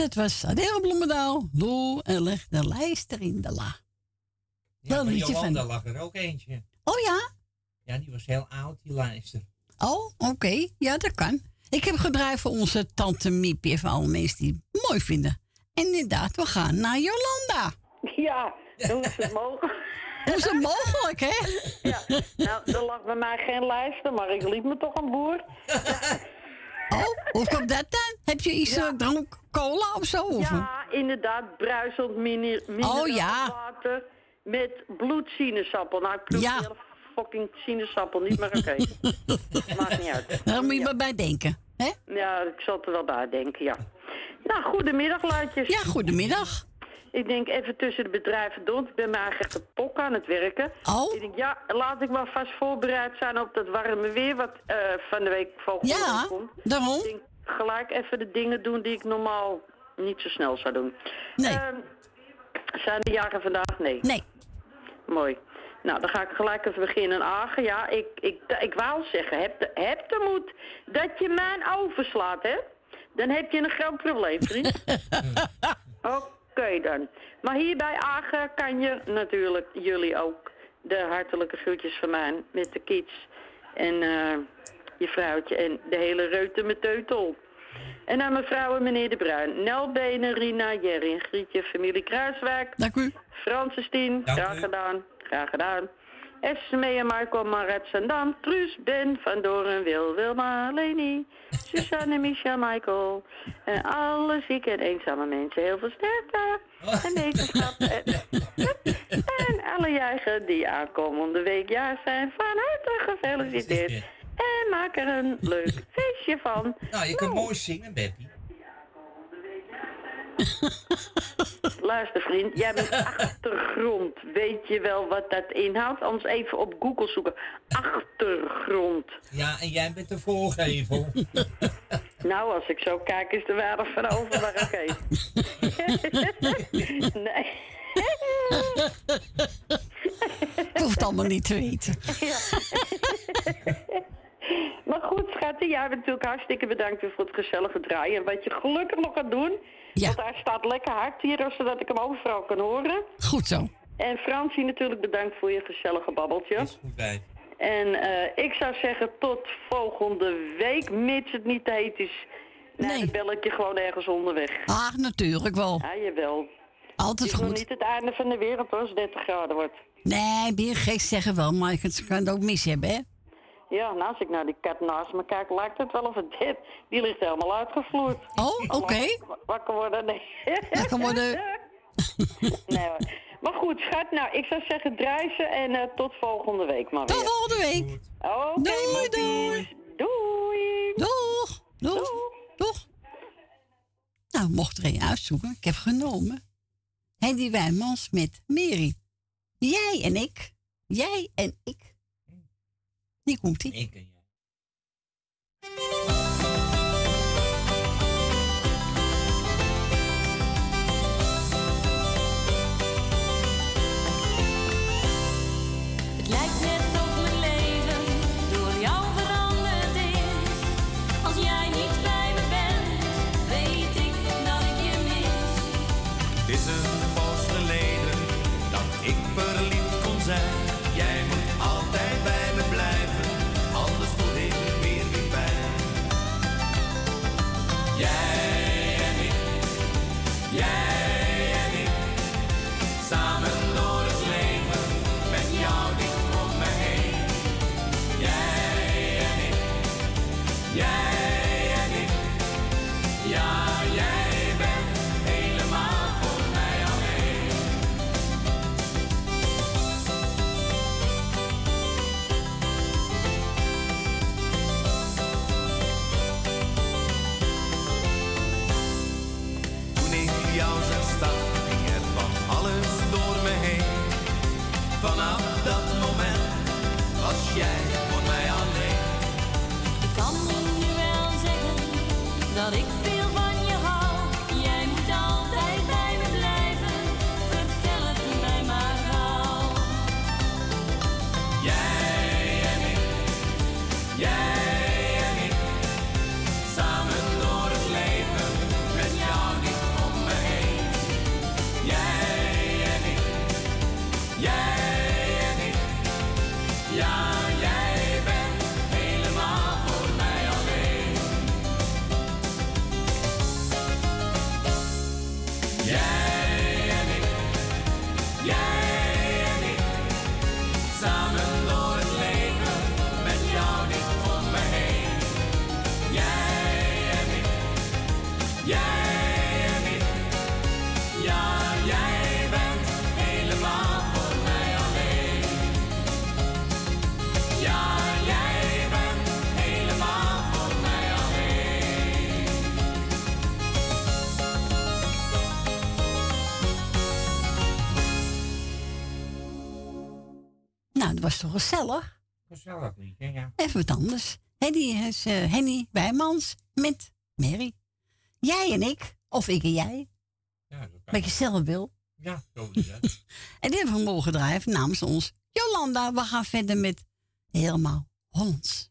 Dat was Adele Bloemendaal. Doel en leg de lijster in de la. Ja, een liedje Jolanda van- lag er ook eentje. Oh ja? Ja, die was heel oud, die lijster. Oh, oké. Ja, dat kan. Ik heb gedraaid voor onze tante Miepje. Voor alle mensen die het mooi vinden. En inderdaad, we gaan naar Jolanda. Ja, hoe is het mogelijk? <laughs> Hoe is het mogelijk, hè? Ja, nou, er lag bij mij geen lijsten, maar ik liep me toch aan boer. <laughs> Oh, hoe komt dat dan? Heb je iets ja. drank, cola of zo? Of? Ja, inderdaad, bruisend mini, Oh, ja. water met bloedsinaasappel. Nou, ik proef Ja. fucking sinaasappel niet, maar oké. <laughs> Maakt niet uit. Daar moet je maar bij denken. Hè? Ja, ik zal er wel bij denken, ja. Nou, goedemiddag, luidjes. Ja, goedemiddag. Ik denk even tussen de bedrijven door. Ik ben me eigenlijk echt de pok aan het werken. Oh. Ik denk, ja, laat ik maar vast voorbereid zijn op dat warme weer wat eh, van de week volgende Ja, komt. daarom. Ik denk, gelijk even de dingen doen die ik normaal niet zo snel zou doen. Nee. Ehm, zijn de jaren vandaag? Nee. Nee. Mooi. Nou, dan ga ik gelijk even beginnen. Agen, ja, ik, ik, ik wou zeggen, heb de, heb de moed dat je mijn overslaat, hè? Dan heb je een groot probleem, vriend. <laughs> Oké dan. Maar hier bij Agen kan je natuurlijk jullie ook de hartelijke groetjes van mij met de kids en eh, je vrouwtje en de hele reute met teutel. En aan mevrouw en meneer De Bruin, Nel Benen, Rina, Jerry en Grietje, familie Kruiswijk. Dank u. Francis Tien, graag gedaan, graag gedaan. Esme en Marco, Maret Sandam, Truus, Ben, Van Doren, Wil, Wilma, Leni, <laughs> Susanne, Micha, Michael. En alle zieke en eenzame mensen heel veel sterkte en wetenschap. <laughs> En, en alle juichen die aankomende week jaar zijn, van harte gefeliciteerd. En maak er een leuk feestje van. Nou, je kunt mooi zingen, Beppie. <laughs> Luister vriend, jij bent achtergrond. Weet je wel wat dat inhoudt? Anders even op Google zoeken. Achtergrond. Ja, en jij bent de voorgevel. <laughs> Nou, als ik zo kijk is er weinig van over, maar oké. <laughs> nee. Het allemaal niet te weten. Maar goed, schatje, jij bent natuurlijk hartstikke bedankt voor het gezellige draaien. En wat je gelukkig nog gaat doen, want hij staat lekker hard hier, zodat ik hem overal kan horen. Goed zo. En Fransie natuurlijk bedankt voor je gezellige babbeltje. Goed bij. En eh, ik zou zeggen tot volgende week, mits het niet te heet is. Nou, dan bel ik je gewoon ergens onderweg. Ah, natuurlijk wel. Ja, jawel. Altijd het is nog goed. niet het einde van de wereld hoor, als het 30 graden wordt. Nee, ben je gek zeggen wel, maar je kan het ook mis hebben, hè? Ja, nou, als ik naar die kat naast me kijk, lijkt het wel of het dit. Die ligt helemaal uitgevloerd. Oh, oké. Wakker worden, nee. Wakker worden. <laughs> nee hoor. Maar goed, schat, nou, ik zou zeggen ze en eh, tot volgende week maar weer. Tot volgende week. Oké, Doei, doei. Doei. Doeg. Doeg. Doeg. Nou, mocht er een uitzoeken. Ik heb genomen. Hendy Wijmans met Mary. Jij en ik. Jij en ik. Die komt ie. Toch gezellig? Gezellig liedje, ja. Even wat anders. Henny is eh, Henny Wijmans met Mary. Jij en ik, of ik en jij, Ja, dat kan. wat je zelf wil. Ja, zo is. <laughs> En dit hebben we mogen draaien namens ons. Jolanda, we gaan verder met helemaal Hollands.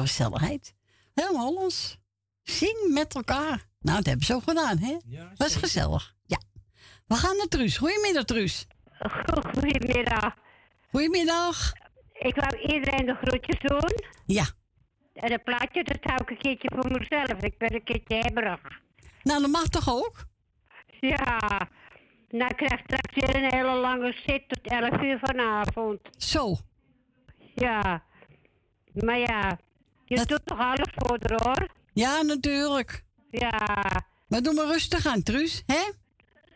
Gezelligheid. Helemaal Hollands. Zing met elkaar. Nou, dat hebben ze ook gedaan, hè? Ja, was gezellig. Ja. We gaan naar Truus. Goedemiddag, Truus. Goedemiddag. Goedemiddag. Ik wou iedereen de groetjes doen. Ja. En een plaatje, dat hou ik een keertje voor mezelf. Ik ben een keertje hebberig. Nou, dat mag toch ook? Ja. Nou, ik krijg straks weer een hele lange zit tot 11 uur vanavond. Zo. Ja. Maar ja, je doet toch alles voor haar, hoor. Ja, natuurlijk. Ja. Maar doe maar rustig aan, Truus, hè?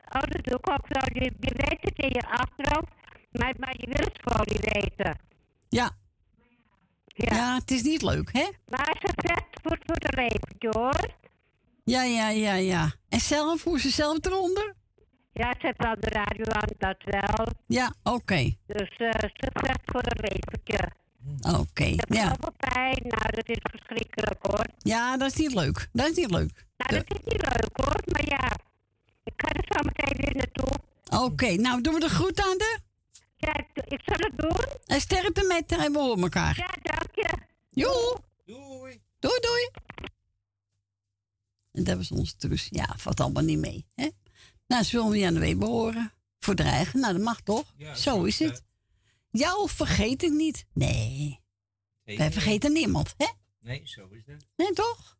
Oh, dat doe ik ook wel. Je, je weet het in je achterhoofd, maar, maar je wil het gewoon niet weten. Ja. Ja, het is niet leuk, hè? Maar ze vecht voor, voor de leventje, hoor. Ja, ja, ja, ja. En zelf, hoe ze zelf eronder? Ja, ze heeft wel de radio aan, dat wel. Ja, oké. Dus eh, ze vecht voor een leventje. Oké, Ik heb ja. pijn. Nou, dat is verschrikkelijk, hoor. Ja, dat is niet leuk. Dat is niet leuk. Nou, dat is niet leuk, hoor. Maar ja, ik ga er zo meteen weer naartoe. Oké, nou doen we de groet aan de. Ja, ik, ik zal het doen. En sterkte met en we horen elkaar. Ja, dank je. Joe. Doei. Doei, doei. En dat was onze truus. Ja, valt allemaal niet mee. Hè? Nou, ze willen niet aan de Weber horen. Voor dreigen. Nou, dat mag toch? Ja, zo is het. Jou vergeet ik niet. Nee. Wij vergeten niemand, hè? Nee, zo is dat. Nee, toch?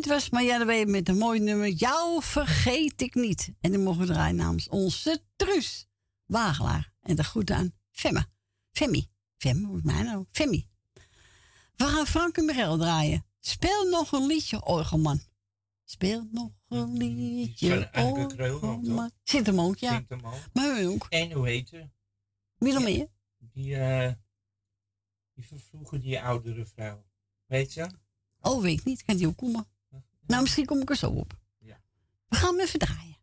Dit was Marjane Wee met een mooi nummer. Jou vergeet ik niet. En die mogen we draaien namens onze Truus Wagelaar. En de groet aan Femme. Femmy. Femme, hoe is mij nou? Femmy. We gaan Frank en draaien. Speel nog een liedje, orgelman. Speel nog een liedje, Van Anneke Kreuger, orgelman. Zit hem ook, ja. Zingt hem ook. Maar hun ook. En hoe heet ze? Wie nog meer? Die, eh die vervroegen die oudere vrouw. Weet ze? Oh, weet ik niet. Kan die ook komen? Nou, misschien kom ik er zo op. Ja. We gaan hem even draaien.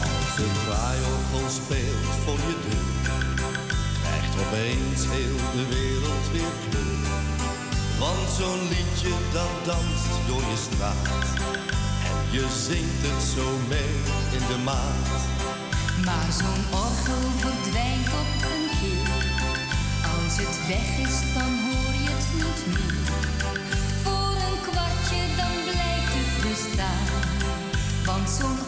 Als een draaiorgel speelt voor je deur, krijgt opeens heel de wereld weer kleur. Want zo'n liedje dat danst door je straat en je zingt het zo mee in de maat. Maar zo'n orgel verdwijnt op een keer. Als het weg is, dan hoor je het niet meer. Voor een kwartje, dan blijft het bestaan. Want zo'n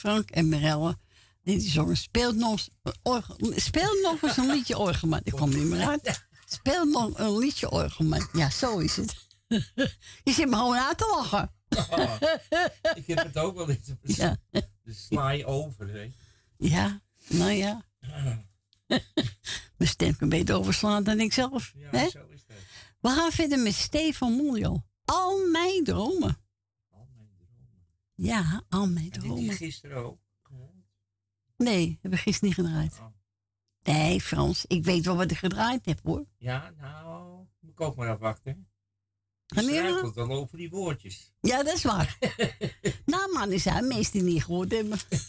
Frank en Mirelle. Die, die zongen speelt nog, orgel, speel nog eens een liedje orgelman. Ik kom niet meer uit. Speel nog een liedje orgelman. Ja, zo is het. <laughs> Je zit me gewoon aan te lachen. Oh, <laughs> ik heb het ook wel eens. <laughs> Ja. Dus sla je over, hè. Ja, nou ja. Mijn stem kan beter overslaan dan ik zelf. Ja, hè? zo is het. We gaan verder met Stefan Moljo. Al mijn dromen. Ja, En dit dromen. die gisteren ook. Nee, hebben we gisteren niet gedraaid. Oh. Nee, Frans, ik weet wel wat ik gedraaid heb hoor. Ja, nou, moet ik ook maar afwachten. Je struikelt al over die woordjes. Ja, dat is waar. <laughs> nou man, is hij meestal niet gehoord hebben. Ik <laughs>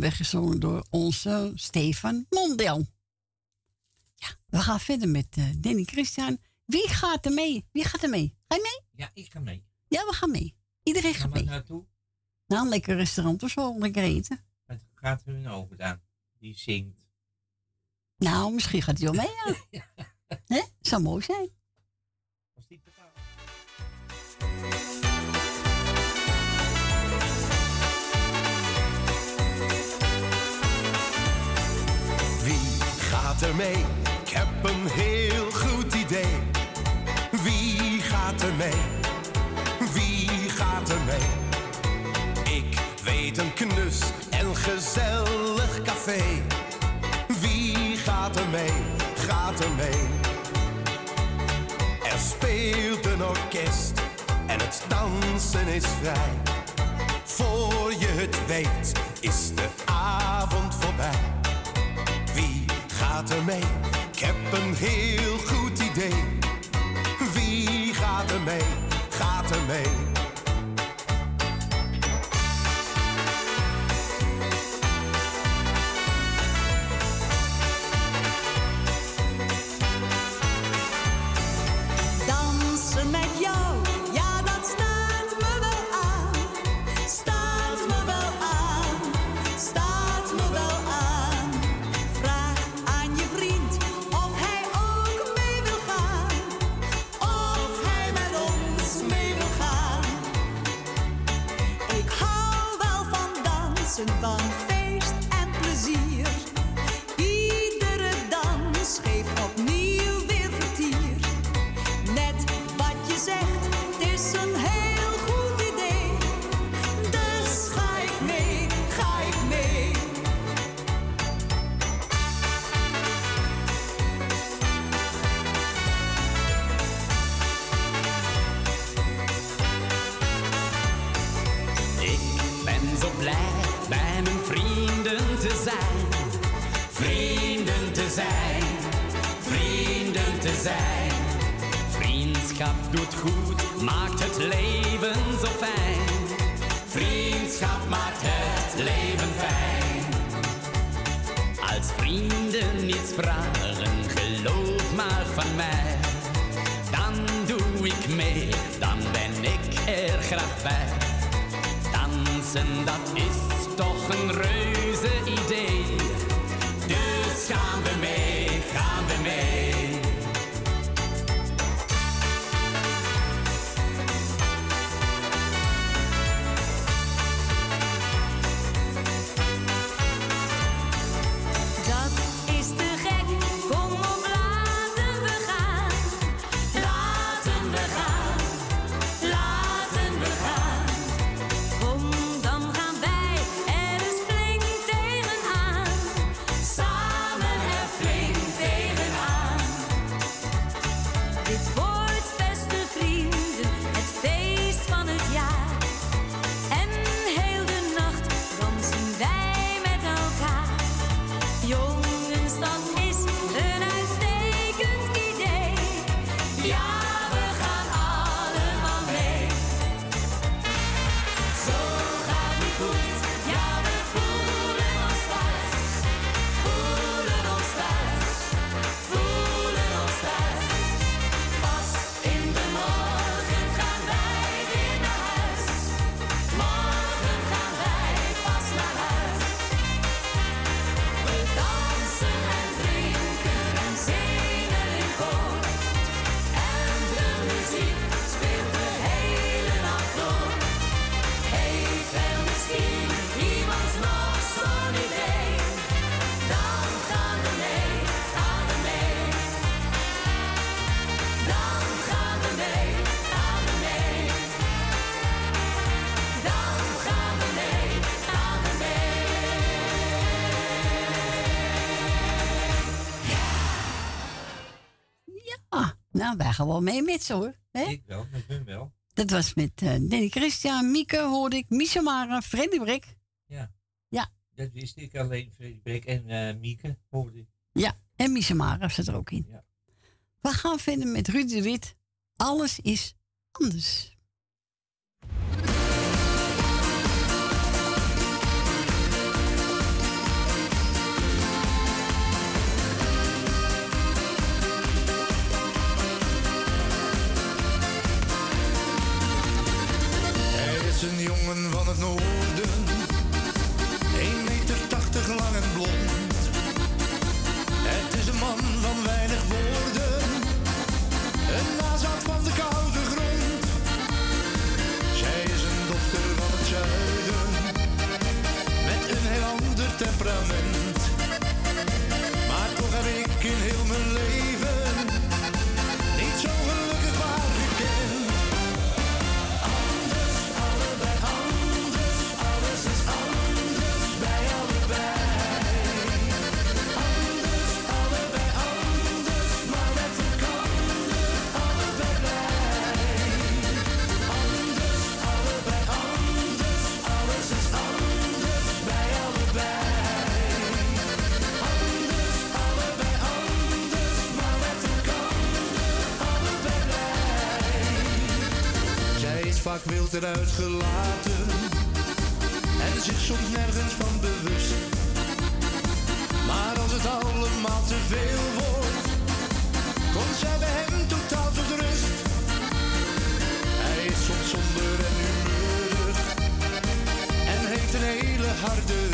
Weggezongen door onze Stefan Mondel. Ja, we gaan verder met eh, Danny Christian. Wie gaat er mee? Wie gaat er mee? Ga je mee? Ja, ik ga mee. Ja, we gaan mee. Iedereen gaat mee. naartoe? Nou, een lekker restaurant of zo, lekker eten. Het gaat hun over dan. Die zingt. Nou, misschien gaat hij wel mee, ja. <laughs> Hè? Zou mooi zijn. Wie er mee? Ik heb een heel goed idee. Wie gaat er mee? Wie gaat er mee? Ik weet een knus en gezellig café. Wie gaat er mee? Gaat er mee? Er speelt een orkest en het dansen is vrij. Voor je het weet is de avond voorbij. Gaat er mee? Ik heb een heel goed idee. Wie gaat er mee? Gaat er mee? Vriendschap doet goed, maakt het leven zo fijn. Vriendschap maakt het leven fijn. Als vrienden niets vragen, geloof maar van mij. Dan doe ik mee, dan ben ik er graag bij. Dansen, dat is toch een reuze wel mee met ze hoor. Hè? Ik wel, met hun wel. Dat was met eh, Danny Christian, Mieke hoorde ik, Misha Mara, Freddy. Ja. Ja. Dat wist ik alleen, Freddy en eh, Mieke hoorde ik. Ja, en Misha Mara zit er ook in. Ja. We gaan verder met Ruud de Wit. Alles is anders. van het noorden. 1 meter tachtig lang en blond. Het is een man van weinig woorden. Een nazaat van de koude grond. Zij is een dochter van het zuiden. Met een heel ander temperament. Vaak wild eruit gelaten en zich soms nergens van bewust. Maar als het allemaal te veel wordt, komt zij bij hem totaal tot rust. Hij is soms somber en humeurig en heeft een hele harde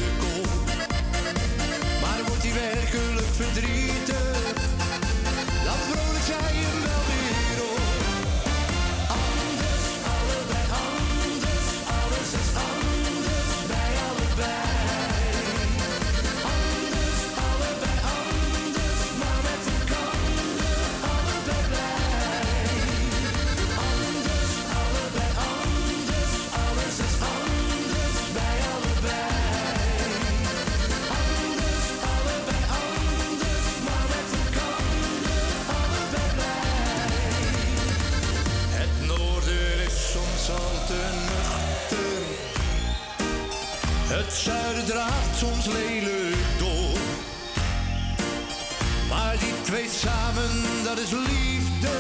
dat is liefde.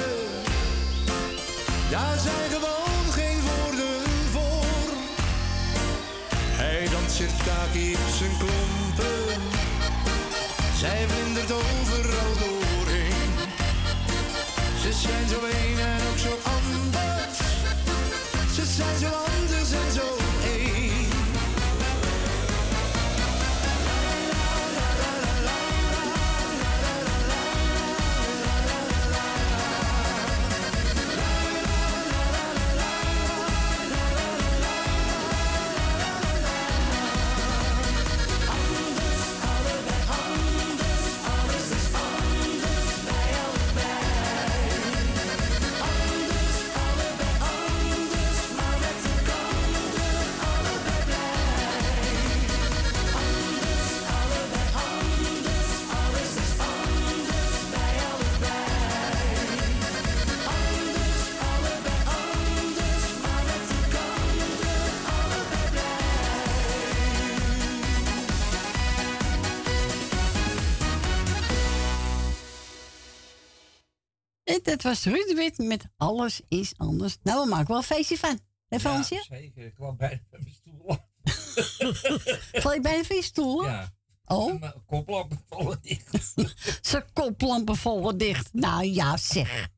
Daar zijn gewoon geen woorden voor. Hij danseert kaki op zijn klompen. Zij vlindert overal doorheen. Ze zijn zo een en ook zo anders. Ze zijn zo anders was Ruud Wit met Alles is anders. Nou, we maken wel een feestje van. Hé Fransje? Ja, zeker. Ik kwam bijna van mijn stoel. <laughs> Val je bijna van je stoel? Ja. Oh? Mijn koplampen vallen dicht. <laughs> Zijn koplampen vallen dicht. Nou ja, zeg.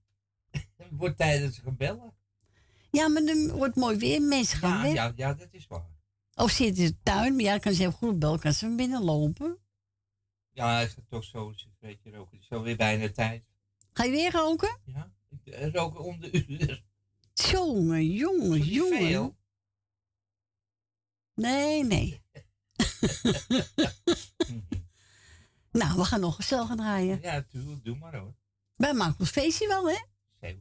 Het <laughs> wordt tijdens gebellen. Ja, maar dan wordt mooi weer. Mensen gaan Ja, weg. ja, ja, dat is waar. Of zit in de tuin. Maar ja, dan kan ze heel goed bel. Kan ze binnen lopen. Ja, gaat toch zo een beetje roken. Het is alweer bijna tijd. Ga je weer roken? Ja, ik eh, rook om de uur. Jongen, jongen. veel? Nee, nee. <laughs> nou, we gaan nog gezellig gaan draaien. Ja, doe, doe maar hoor. Bij Marcus Feestje wel, hè?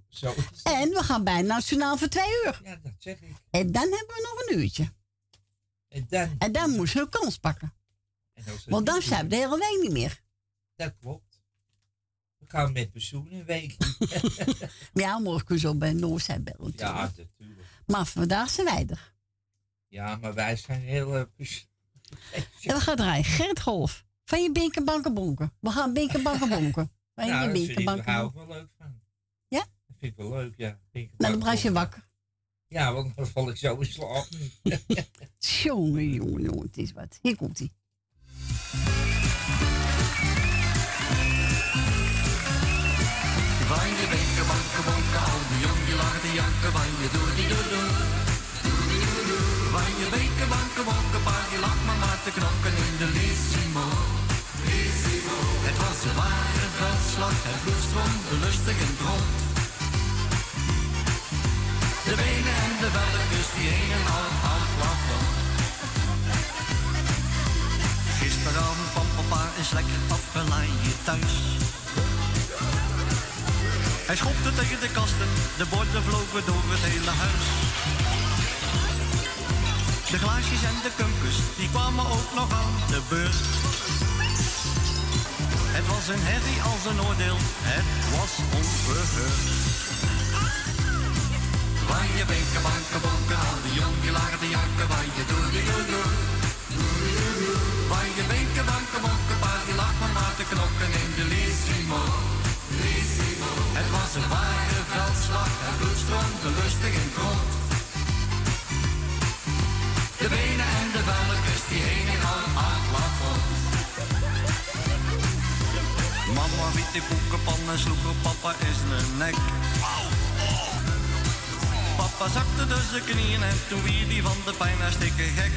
Zo. En we gaan bij Nationaal voor twee uur. Ja, dat zeg ik. En dan hebben we nog een uurtje. En dan, En dan moeten we een kans pakken. en Want dan zijn we de hele week niet meer. Dat klopt. Gaan met pensioen een week. <laughs> Ja, morgen zo bij Noordzij bellen. ja, natuurlijk. Maar vandaag zijn wij er. Ja, maar wij zijn heel... eh, <laughs> En we gaan draaien. Gert Golf. Van je binken banken bonken. We gaan binken banken bonken. Van nou, je binken daar hou ik wel leuk van. Ja? Dat vind ik wel leuk, ja. Nou, dan blijf je wakker. Ja, want dan val ik zo in slaap. <laughs> Jongen, jongen, jongen. Het is wat. Hier komt hij. Bonken, paar die lacht maar maar te knokken in de Lissimo. Het was een ware veldslag, het bloed stroomde lustig en rond. De benen en de velletjes die hingen al aan het plafond. Gisteravond kwam papa eens lekker afgeleid thuis. Hij schopte tegen de kasten, de borden vlogen door het hele huis. De glaasjes en de kumpus, die kwamen ook nog aan de beurt. Het was een herrie als een oordeel, het was onverheurd. Van je benken, banken, bonken, aan de jong die lagen te janken, van je doe doe doe. Van je mama wiet die sloeg op papa in zijn nek. Papa zakte dus zijn knieën en toen wie die van de pijn hartstikke gek.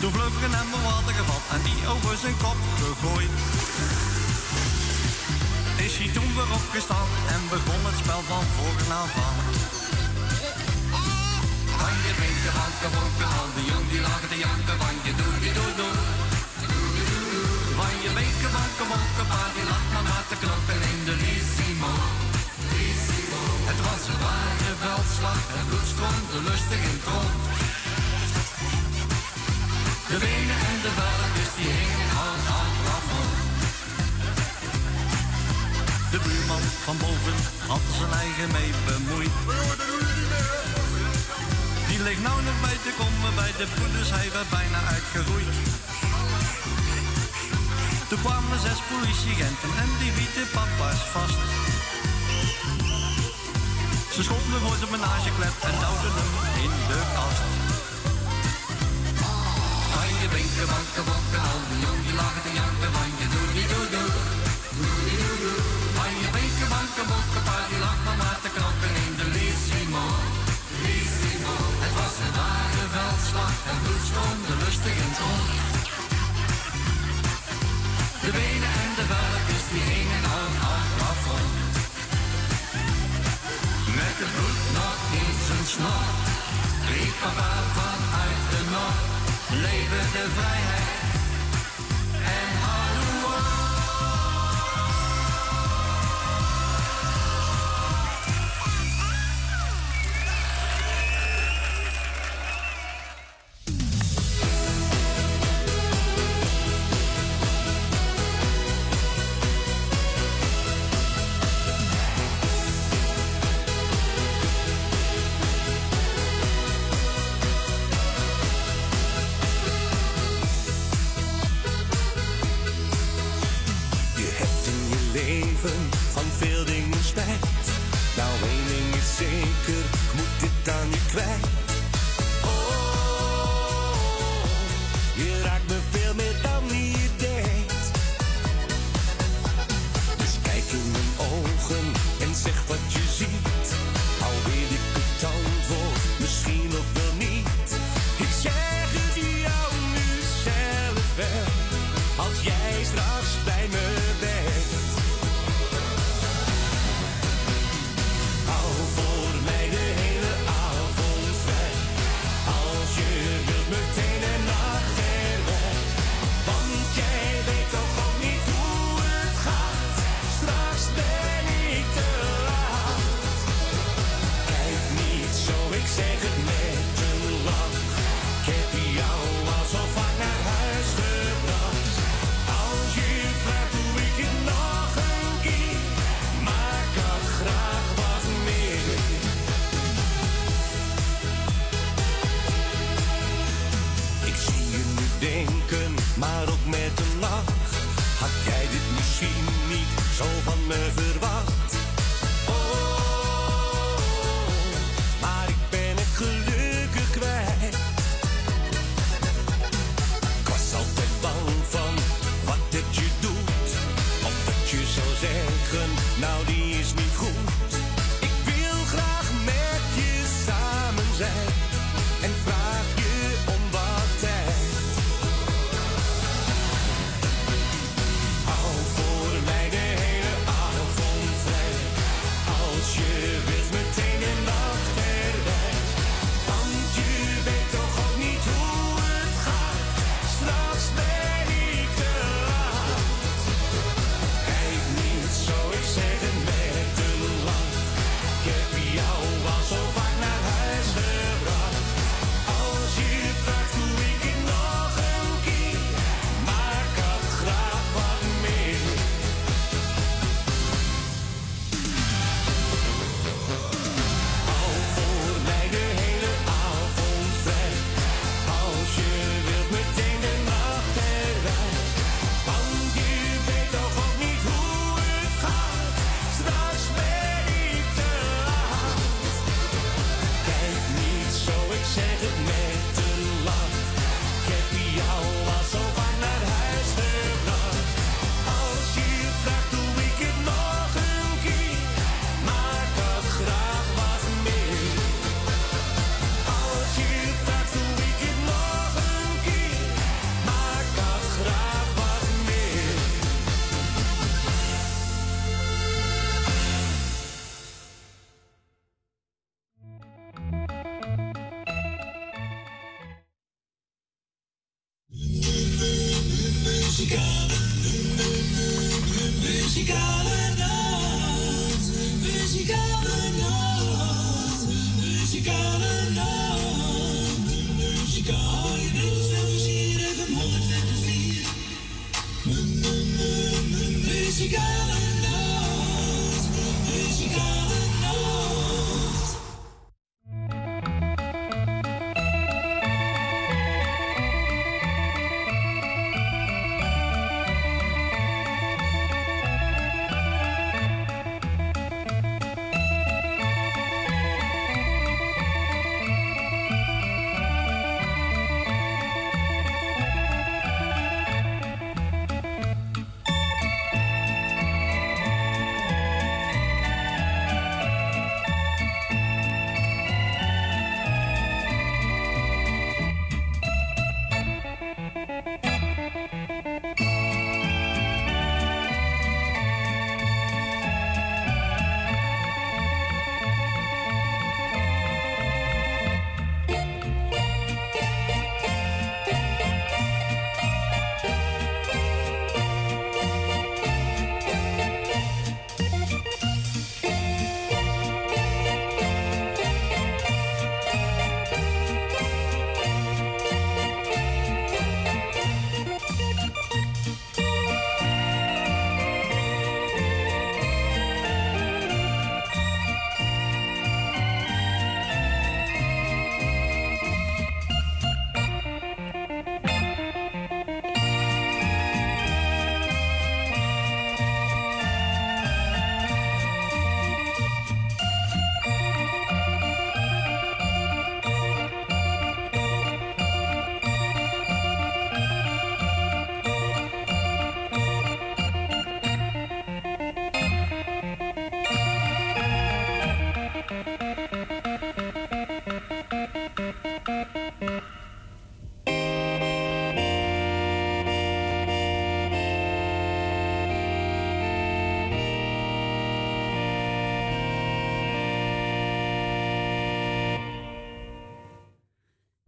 Toen vlug er hem een water gevat en die over zijn kop gegooid. Is hij toen weer opgestaan en begon het spel van voren aan. Van je drinken, wanken, bonken, al die jong die lagen te janken, van je doe, die doe, doe. Van je beken, wanken, bonken, pa die lag maar maar te knoppen in de Lissimo. Het was een ware veldslag, het bloed stroomde lustig in het. De benen en de velletjes die hingen aan het plafond. De buurman van boven had zijn eigen mee bemoeid. Die ligt nou nog bij te komen bij de poeders, hij werd bijna uitgeroeid. Toen kwamen zes politieagenten en die wieten papa's vast. Ze schonden voor zijn menageklep en duwden hem in de kast. Van je binken, banken, al die jong die lagen te janken van je doe die doe doe. Van je binken, banken, bokken, pa die lag maar te knokken in de Lissimo. Het was een ware veldslag en bloed stroomde lustig in het. De benen en de velletjes die hingen aan het plafond. Met het bloed nog in zijn snor, riep papa vanuit de noord. Leven de vrijheid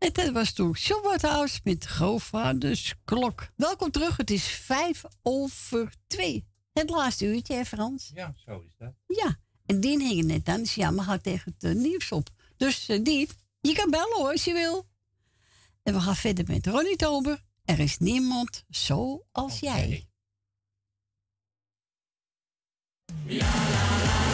En dat was toen John met Grootvader's Klok. Welkom terug, het is vijf over twee. Het laatste uurtje, hè Frans? Ja, zo is dat. Ja, en Dien hing er net aan, dus ja, maar gaat tegen het eh, nieuws op. Dus uh, Dien, je kan bellen hoor, als je wil. En we gaan verder met Ronnie Tober. Er is niemand zoals jij. Het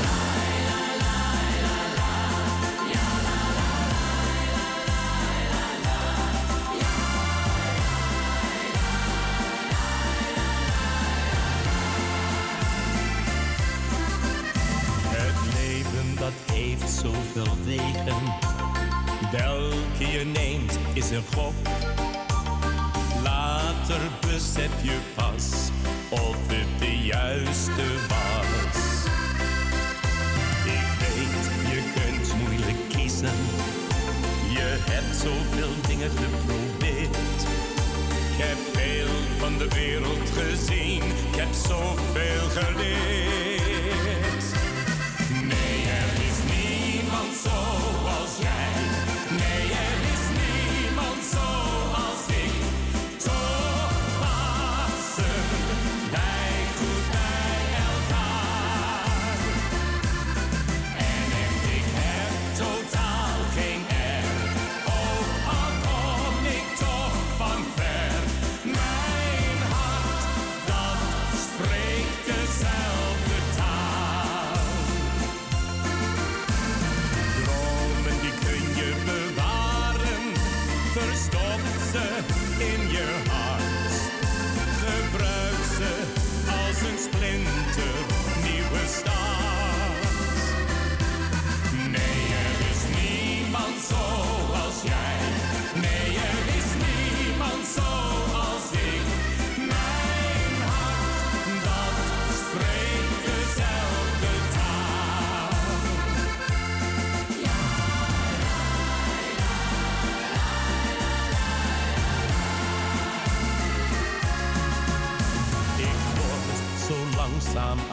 dat heeft zoveel wegen. Welke je neemt is een gok. Later besef je pas of het de juiste was. Ik weet, je kunt moeilijk kiezen. Je hebt zoveel dingen geprobeerd. Ik heb veel van de wereld gezien. Ik heb zoveel geleerd.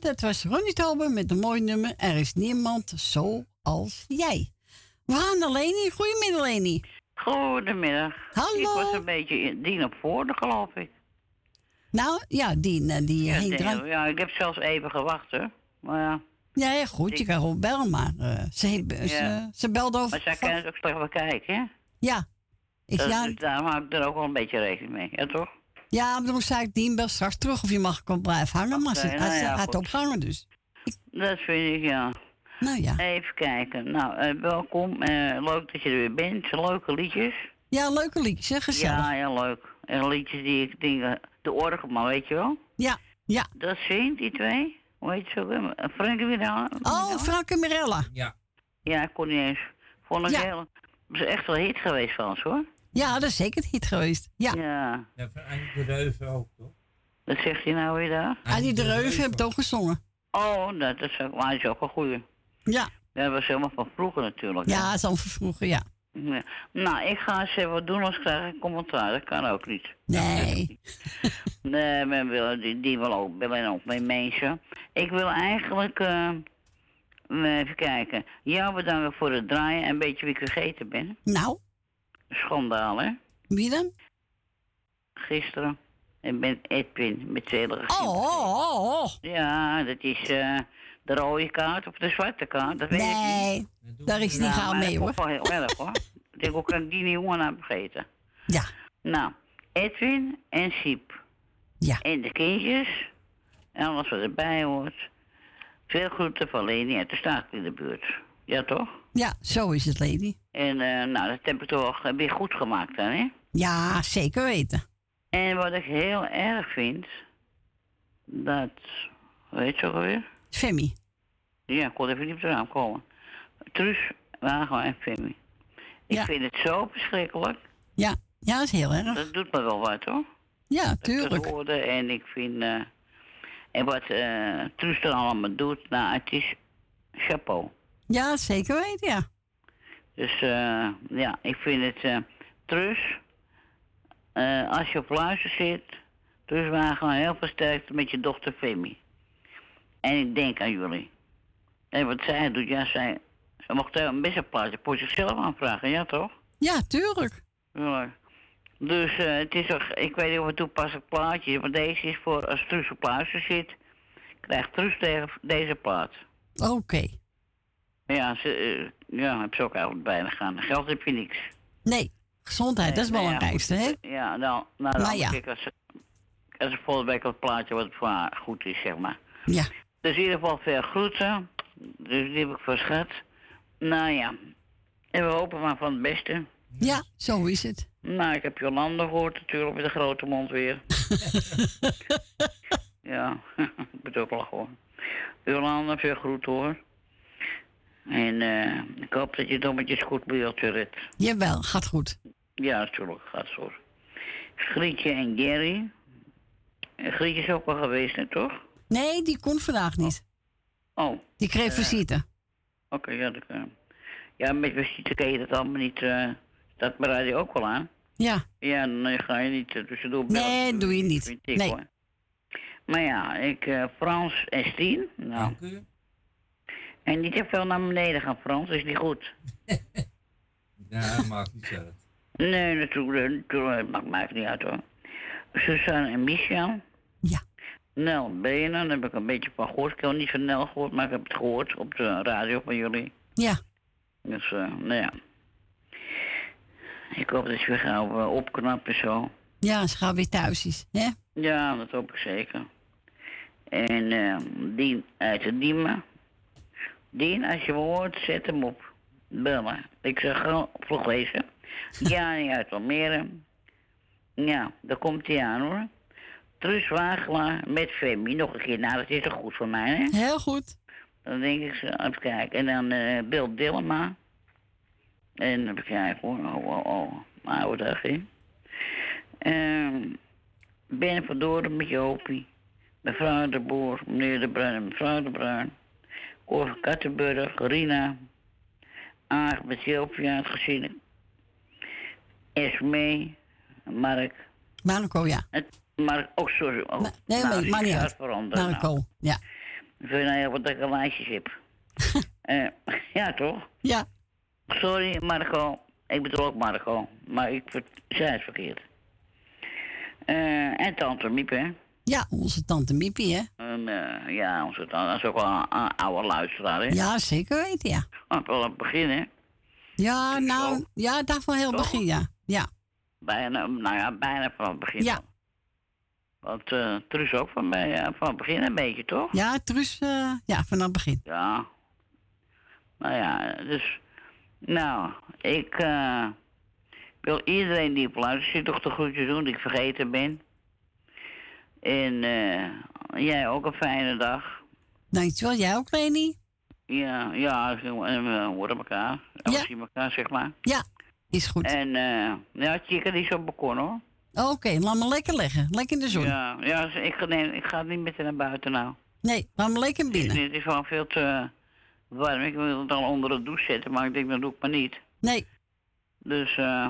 En dat was Ronnie Tober met een mooi nummer. Er is niemand zoals jij. We gaan naar Leni. Goedemiddag, Leni. Goedemiddag. Hallo. Ik was een beetje in- dien op voorde, geloof ik. Nou, ja, die, eh, die Ja, hing nee, eraan. ja, ik heb zelfs even gewacht, hoor. Maar ja. Ja, ja, goed. Je kan gewoon bellen, maar eh, ze, Ja. ze, ze belde over... Maar zij kan het ook slecht bekijken, hè? Ja. Ik, Dat- ja, daarom hou ik er ook wel een beetje rekening mee, ja toch? Ja, maar dan zei ik die bel straks terug of je mag gewoon blijven hangen. Maar ze, Oké, hij nou ze ja, ophangen, dus. Dat vind ik, ja. Nou ja. Even kijken. Nou, eh, welkom. Eh, leuk dat je er weer bent. Leuke liedjes. Ja, leuke liedjes, hè? Gezellig. Ja, ja, leuk. En liedjes die ik denk, de orgelman, weet je wel? Ja, ja. Dat zingt, die twee. Hoe heet ze ook? weer? Frank weer Oh, Frank en Mirella. Ja. Ja, ik kon niet eens. Vond ik Ja. heel... Het is echt wel hit geweest van ons, hoor. Ja, dat is zeker het hit geweest. Ja. Ja. Ja, van Annie de Reuven ook, toch? Wat zegt hij nou weer daar? Annie de Reuven heeft ook gezongen. Oh, dat is ook, maar is ook een goeie. Ja. Dat was helemaal van vroeger natuurlijk. Ja, zo van vroeger, ja. Ja. Nou, ik ga eens even wat doen als krijg ik commentaar. Dat kan ook niet. Nee. <laughs> Nee, men wil, die, die wil ook, willen ook mee mensen. Ik wil eigenlijk, eh, even kijken. Jou bedanken voor het draaien en een beetje wie ik vergeten ben. Nou, Schandaal, hè? wie dan? Gisteren. Ik ben Edwin met zedere Oh, oh, oh, oh. Ja, dat is eh, de rode kaart of de zwarte kaart. Dat weet ik Nee, niet. daar is niet Nou, gauw mee, dat hoor. ik wel heel erg, hoor. <laughs> ik denk, hoe kan ik die jongen nou vergeten? Ja. Nou, Edwin en Siep. Ja. En de kindjes. En alles wat erbij hoort. Veel groeten van Leni uit de staat in de buurt. Ja, toch? Ja, zo is het, lady. En eh, nou, dat heb ik toch weer goed gemaakt dan, hè? Ja, zeker weten. En wat ik heel erg vind, dat, weet je ook alweer? Femi. Ja, ik kon even niet op de naam komen. Truus, Wagen en Femi. Ik Ja. vind het zo verschrikkelijk. Ja, ja, dat is heel erg. Dat doet me wel wat, hoor. Ja, tuurlijk. en ik vind... eh, en wat eh Truus er allemaal doet, nou, het is chapeau. Ja, zeker weten, ja. Dus eh, ja, ik vind het... eh Truus, eh, als je op luister zit... Truus Wagen, heel veel sterkte met je dochter Femi. En ik denk aan jullie. En wat zij doet, ja, zij... Ze mocht een best een plaatje voor zichzelf aanvragen, ja toch? Ja, tuurlijk. Ja. Dus het is ook, ik weet niet of het toepasselijk plaatje is, maar deze is voor als Truus op luister zit, krijgt Truus de- deze plaat. Oké. Ja, ze, eh, ja, heb ze ook eigenlijk bijna gaan. Geld heb je niks. Nee, gezondheid, dat is het belangrijkste, hè? Ja, nou, nou dan Maar ja. kijk, als, ze- als ze volgende week het plaatje wat voor haar goed is, zeg maar. Ja. Dus in ieder geval veel groeten. Dus die heb ik voor schat. Nou ja, en we hopen maar van het beste. Ja, zo is het. Nou, ik heb Jolanda gehoord natuurlijk met de grote mond weer. <laughs> ja, <laughs> ik bedoel wel gewoon. Jolanda, veel groet hoor. En eh, ik hoop dat je dommetjes goed beeltje redt. Jawel, gaat goed. Ja, natuurlijk gaat goed. Grietje en Gary. Eh, Grietje is ook wel geweest, hè, toch? Nee, die kon vandaag niet. Oh. Die kreeg Eh, visite. Oké, ja, dat kan. Ja, met visite kan je dat allemaal niet. eh dat bereid je ook wel aan. Ja. Ja, dan ga je niet tussendoor bellen. Nee, doe je niet. Ik, Nee. hoor. Maar ja, ik, eh, Frans en Stien. Nou. En niet te veel naar beneden gaan, Frans, is niet goed. <laughs> Ja, maakt niet uit. Nee, natuurlijk, natuurlijk maakt mij niet uit hoor. Suzanne en Michel. Ja. Nel Benen, daar heb ik een beetje van gehoord. Ik heb niet van Nel gehoord, maar ik heb het gehoord op de radio van jullie. Ja. Dus, eh, nou ja. Ik hoop dat je weer gauw eh, opknapt en zo. Ja, ze gaat weer thuis is. Hè? Ja, dat hoop ik zeker. En eh, Dien uit de Diemen. Dien, als je me hoort, zet hem op. Bellen. Ik zeg gewoon vroeg lezen. <laughs> Jani uit Almere. Ja, daar komt hij aan hoor. Truus Wagelaar met Femi. Nog een keer. Nou, dat is toch goed voor mij, hè? Heel goed. Dan denk ik, zo, even kijken. En dan eh Bill Dillema. En even kijken hoor. Oh, oh, oh. Oude dag, hè. Ehm ben van Doren met Jopie. Mevrouw de Boer, meneer de Bruin mevrouw de Bruin. Van Kattenburg, Rina. Aag het gezin. Esmee, Mark. Marco, ja. Het, Mark, ook sorry. Oh, Nee, nou, nee, maar niet uit. veranderen. Marco, nou. ja. Ik vind nou wat ik lijstjes heb. <laughs> Eh, ja, toch? Ja. Sorry, Marco. Ik bedoel ook Marco. Maar ik zei het verkeerd. Eh, en tante Miep, hè? Ja, onze tante Miepie, hè? En, eh, ja, onze tante, dat is ook wel een, een oude luisteraar, hè? Ja, zeker weten, ja. Ah, wel aan het begin, hè? Ja, nou, ja, daar van heel Toch? begin, ja. Ja. Bijna, nou ja, bijna van het begin. Ja. Want eh Truus ook van, bij, eh, van het begin een beetje, toch? Ja, Truus, ja, vanaf het begin. Ja. Nou ja, dus... Nou, ik eh, wil iedereen die op luistert zit toch de groetjes doen die ik vergeten ben. En eh, jij ook een fijne dag. Dankjewel, jij ook, Leni? Ja, ja, en we horen elkaar. We Ja. zien elkaar, zeg maar. Ja, is goed. En eh, ja, Chica die is op het balkon, hoor. Oké, laat me lekker liggen. Lekker in de zon. Ja, ja dus ik, ga, nee, ik ga niet met haar naar buiten nou. Nee, laat me lekker binnen. Het is wel veel te warm. Ik wil het al onder de douche zetten, maar ik denk dat doe ik maar niet. Nee. Dus, eh,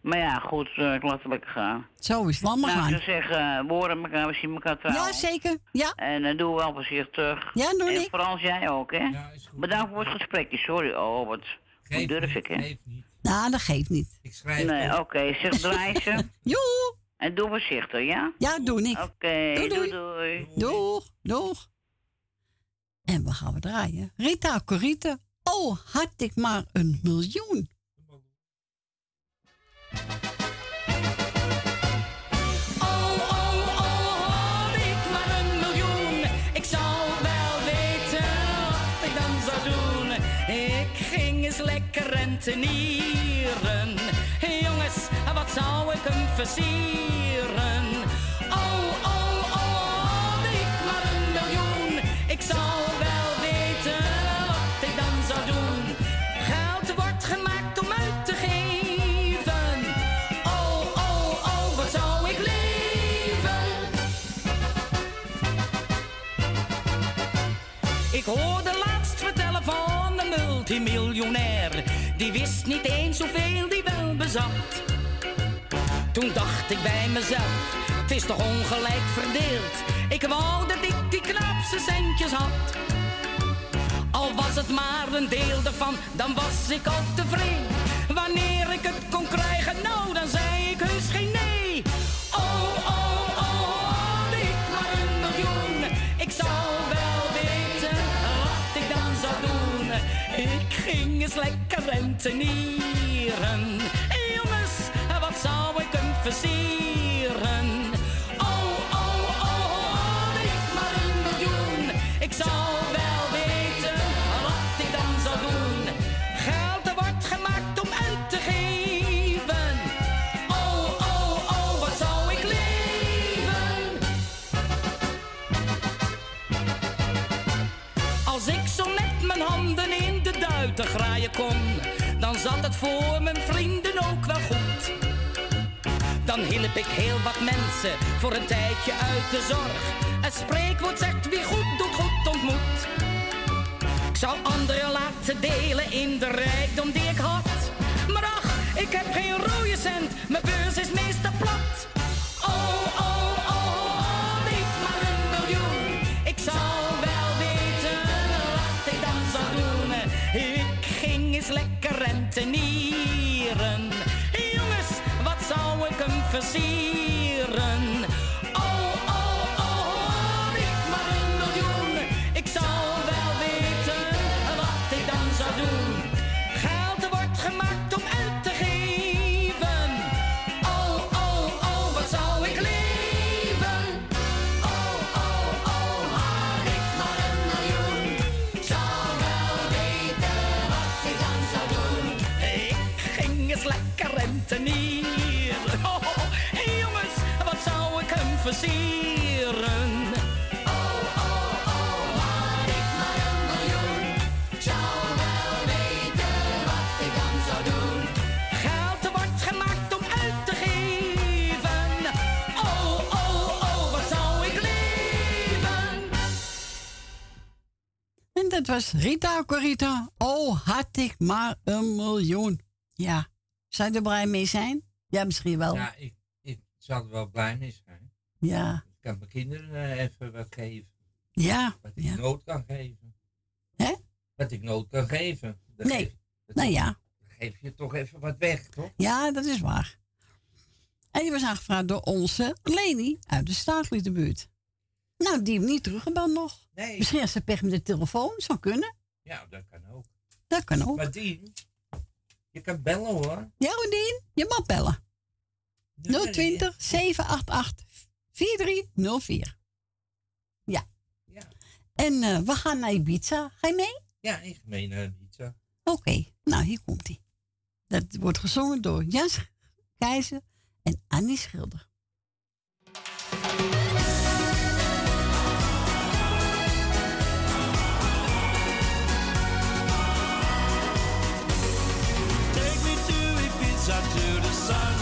maar ja, goed, eh, ik laat het lekker gaan. Zo is het, laat maar nou, gaan. ik zou zeggen, we horen elkaar, we zien elkaar trouwen. Ja, zeker. Ja. En uh, doe wel voorzichtig. Ja, doe En. Frans, jij ook, hè? Bedankt voor het gesprekje. Sorry, oh, wat, hoe durf ik, hè? Nou, dat geeft niet. Ik schrijf Nee, oké, zeg <laughs> draaien ze. Joe. En doe voorzichtig, ja? Ja, doe ik. Oké, Doei, doei, doei. doei. Doeg, doeg. En we gaan we draaien. Rita Corite. Oh, had ik maar een miljoen. Lekker rentenieren. Jongens, wat zou ik hem versieren? Die wist niet eens hoeveel die wel bezat. Toen dacht ik bij mezelf, het is toch ongelijk verdeeld. Ik wou dat ik die knapste centjes had. Al was het maar een deel ervan, dan was ik al tevreden. Wanneer ik het kon lekker rentenieren. Jongens, wat zou ik hem versieren? Zat het voor mijn vrienden ook wel goed. Dan hielp ik heel wat mensen voor een tijdje uit de zorg. Het spreekwoord zegt wie goed doet, goed ontmoet. Ik zou anderen laten delen in de rijkdom die ik had. Maar ach, ik heb geen rode cent, mijn beurs is meestal ik hem Dat was Rita Corita. Oh, had ik maar een miljoen. Ja. Zou je er blij mee zijn? Ja, misschien wel. Ja, ik, ik zou er wel blij mee zijn. Ja. Ik kan mijn kinderen eh, even wat geven. Ja. Wat ik ja. nood kan geven. Hè? Wat ik nood kan geven. Nee. geef- dat Nou ja. dan geef je toch even wat weg, toch? Ja, dat is waar. En die was aangevraagd door onze Leni uit de Staatliedenbuurt. Nou, die heeft niet teruggebeld nog. Nee. Misschien als ze pech met de telefoon. Zou kunnen. Ja, dat kan ook. Dat kan ook. Maar Dien, je kan bellen hoor. Ja, Rodien, je mag bellen. 020 788 4304. Ja. En eh, we gaan naar Ibiza. Ga je mee? Ja, ik ga mee naar Ibiza. Oké, nou hier komt hij. Dat wordt gezongen door Jas Keizer en Annie Schilder. Ibiza to the sun,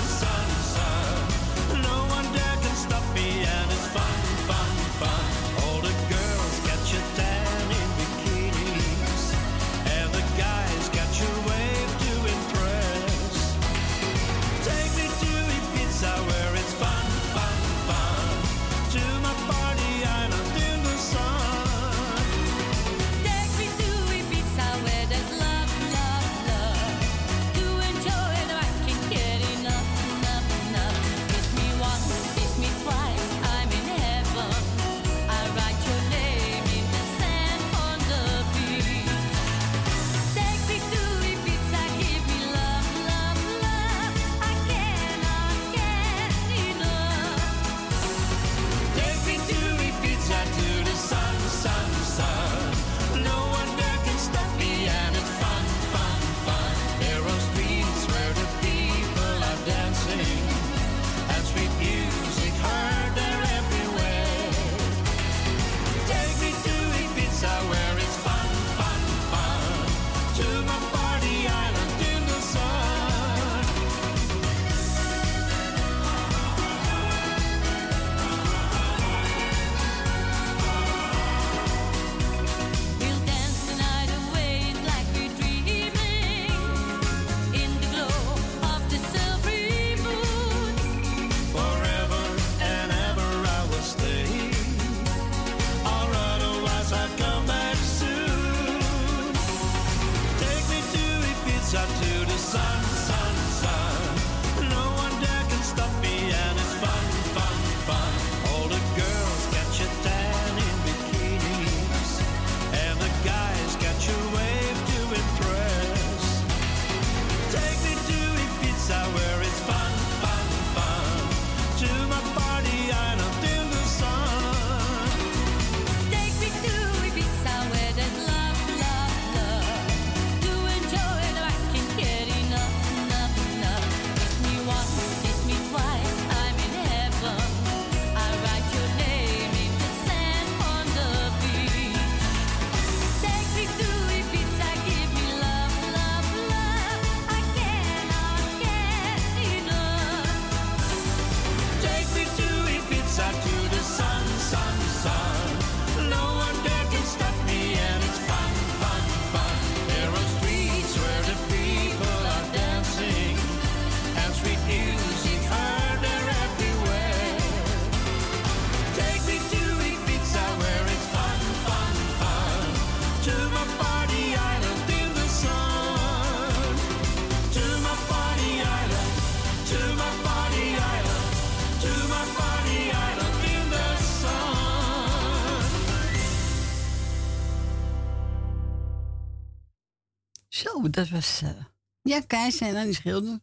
dat was... eh, ja, Kees en dan die schilder.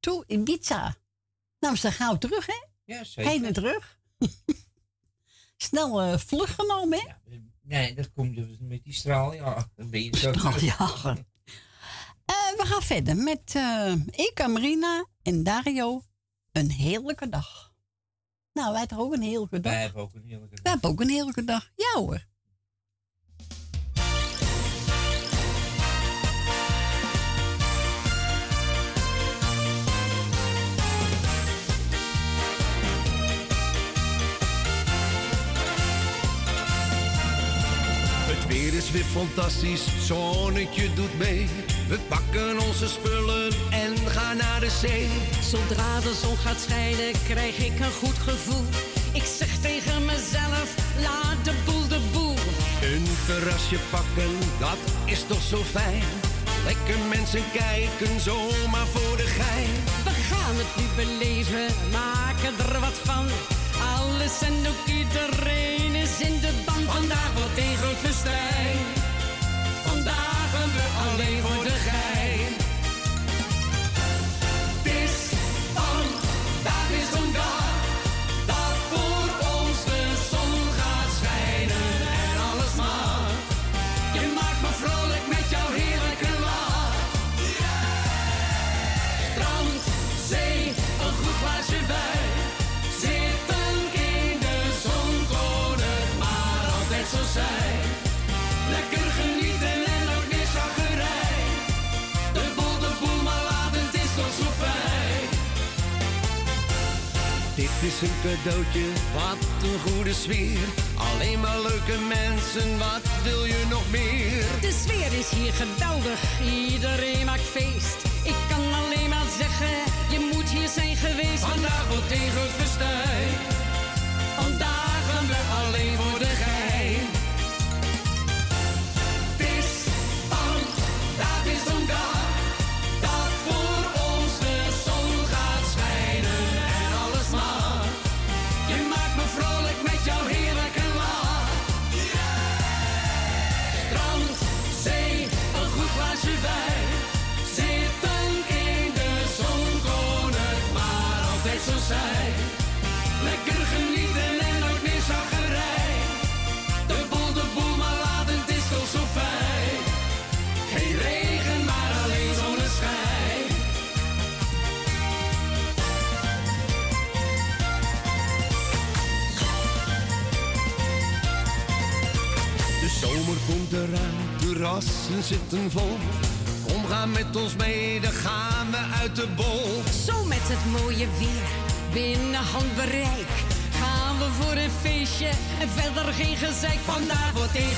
Toe, Ibiza. Nou, we zijn gauw terug, hè? Ja, zeker. Heen en terug. <laughs> Snel eh, vlug genomen, hè? Nee, dat komt dus met die straal, ja. Dan ben je zo... Straaljager. Eh, we gaan verder met eh ik, Marina en Dario. Een heerlijke dag. Nou, wij toch ook een heerlijke dag? Wij hebben ook een heerlijke dag. Wij hebben ook een heerlijke dag. Ja hoor. Is weer fantastisch, zonnetje doet mee. We pakken onze spullen en gaan naar de zee. Zodra de zon gaat schijnen, krijg ik een goed gevoel. Ik zeg tegen mezelf, laat de boel de boel. Een terrasje pakken, dat is toch zo fijn. Lekker mensen kijken, zomaar voor de gein. We gaan het nu beleven, maken er wat van. Alles en ook iedereen is in de ban. Vandaag wordt een groot festijn. Vandaag gaan we alleen is een cadeautje, wat een goede sfeer. Alleen maar leuke mensen, wat wil je nog meer? De sfeer is hier geweldig, iedereen maakt feest. Ik kan alleen maar zeggen, je moet hier zijn geweest. Vandaag wordt een groot terrassen zitten vol. Kom, ga met ons mee, dan gaan we uit de bol. Zo met het mooie weer, binnen handbereik. Gaan we voor een feestje en verder geen gezeik. Vandaag wordt een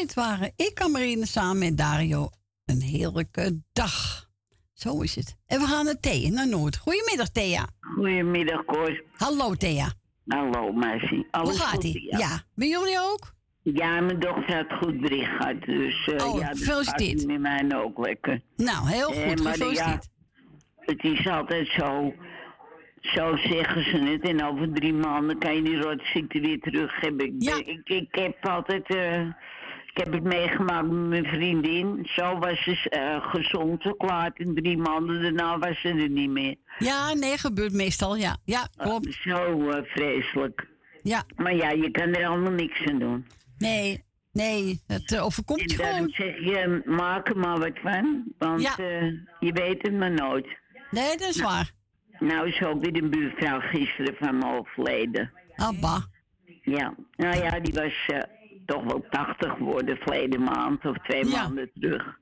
dit waren ik, Marine, samen met Dario. Een heerlijke dag. Zo is het. En we gaan naar Thea, naar Noord. Goedemiddag, Thea. Goedemiddag, Cor. Hallo, Thea. Hallo, meisje. Alles Hoe gaat ie? Ja. Bij jullie ook? Ja, mijn dochter had goed bericht gehad, dus eh, Oh, ja, dat gaat met mij ook lekker. Nou, heel Eh, goed. maar Gefeliciteerd. Ja, het is altijd zo, zo zeggen ze het, en over drie maanden kan je die rotziekte weer terug hebben. Ik, ik, ik heb altijd, eh, ik heb het meegemaakt met mijn vriendin. Zo was ze eh, gezond verklaard en drie maanden daarna was ze er niet meer. Ja, nee, gebeurt meestal, ja. Ja, klopt. zo eh, vreselijk. Ja. Maar ja, je kan er allemaal niks aan doen. Nee, nee, het eh, overkomt je gewoon. zeg je, maak er maar wat van. Want Ja. eh, je weet het maar nooit. Nee, dat is waar. Nou is ook weer een buurvrouw gisteren van me overleden. Abba. Ja, nou ja, die was toch wel 80 geworden verleden maand of twee maanden terug.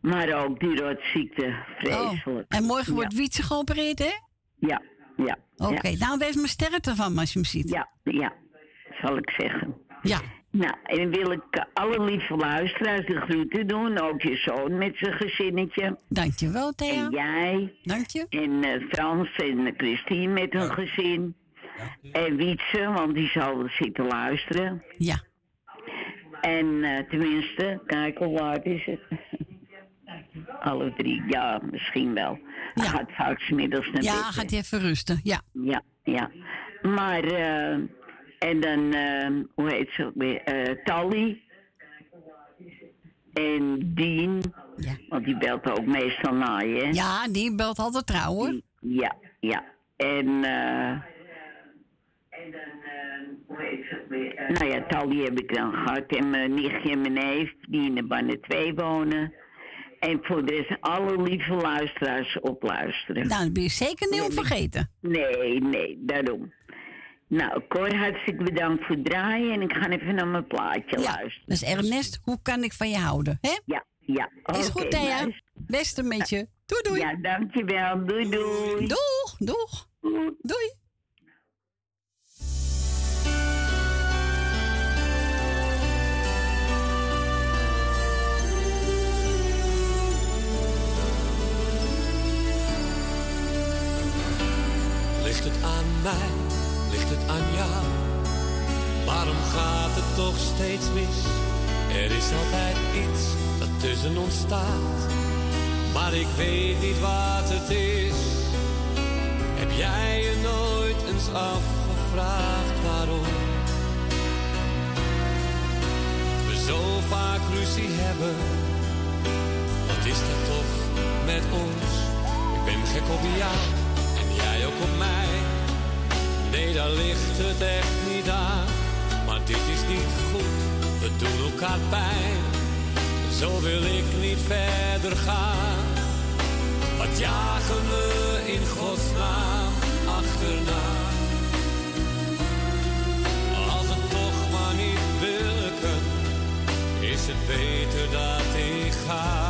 Maar ook die rotziekte, vreselijk. Oh, En morgen wordt Wietse geopereerd, hè? Ja, ja. Oké, ja. nou wees me sterkte van als je hem ziet. Ja, ja, zal ik zeggen. Ja. Nou, en wil ik eh, alle lieve luisteraars de groeten doen. Ook je zoon met zijn gezinnetje. Dankjewel, Thea. En jij. Dank je. En eh, Frans en Christine met hun gezin. En Wietse, want die zal zitten luisteren. Ja. En eh, tenminste, kijk hoe laat is het? <laughs> Alle drie, ja, misschien wel. Hij gaat vaak 's middags naar Ja, bed. gaat hij even rusten. Ja. Ja, ja. Maar, eh, en dan, eh, hoe heet ze ook weer? Tally. En Dien. Want die belt ook meestal naar je. hè? Ja, die belt altijd trouw, hoor. Ja, ja. En, eh. Nou ja, Tally heb ik dan gehad. En mijn nichtje en mijn neef, die in de Banne 2 wonen. En voor de rest alle lieve luisteraars opluisteren. Nou, dat ben je zeker niet onvergeten. Nee, nee, daarom. Nou, Cor, hartstikke bedankt voor het draaien. En ik ga even naar mijn plaatje luisteren. Dus Ernest, hoe kan ik van je houden, hè? Ja, ja. Is goed, Thea. Beste met je. Doei, doei. Ja, dankjewel. Doei, doei. Doeg, doeg. Doei. Ligt het aan mij? Ligt het aan jou? Waarom gaat het toch steeds mis? Er is altijd iets dat tussen ons staat. Maar ik weet niet wat het is. Heb jij je nooit eens afgevraagd waarom? We zo vaak ruzie hebben. Wat is dat toch met ons? Ik ben gek op jou jij ook op mij. Nee, daar ligt het echt niet aan. Maar dit is niet goed, we doen elkaar pijn. Zo wil ik niet verder gaan. Wat jagen we in godsnaam achterna? Als het toch maar niet wil is het beter dat ik ga.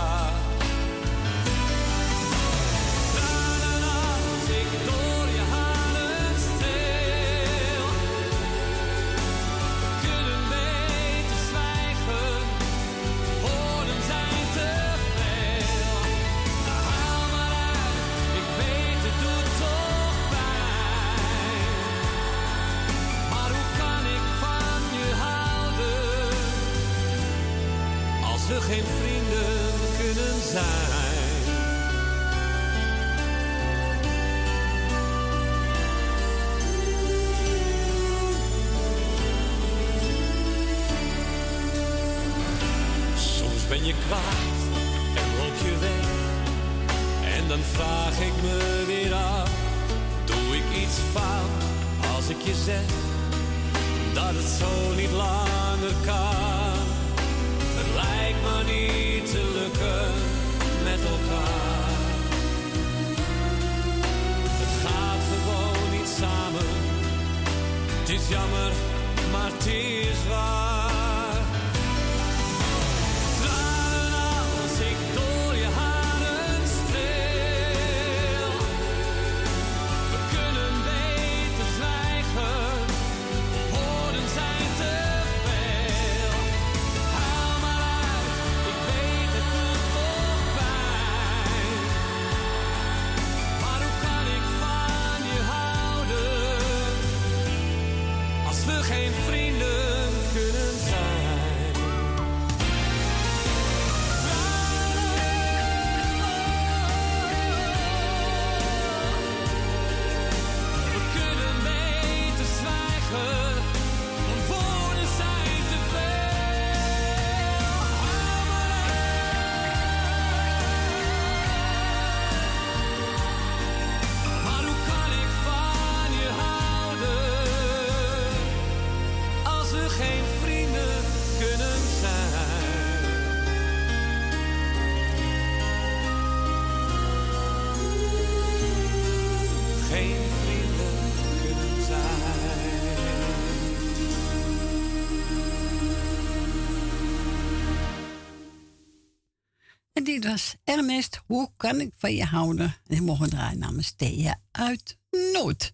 Ernest, hoe kan ik van je houden? En die mogen draaien namens Thea uit Noord.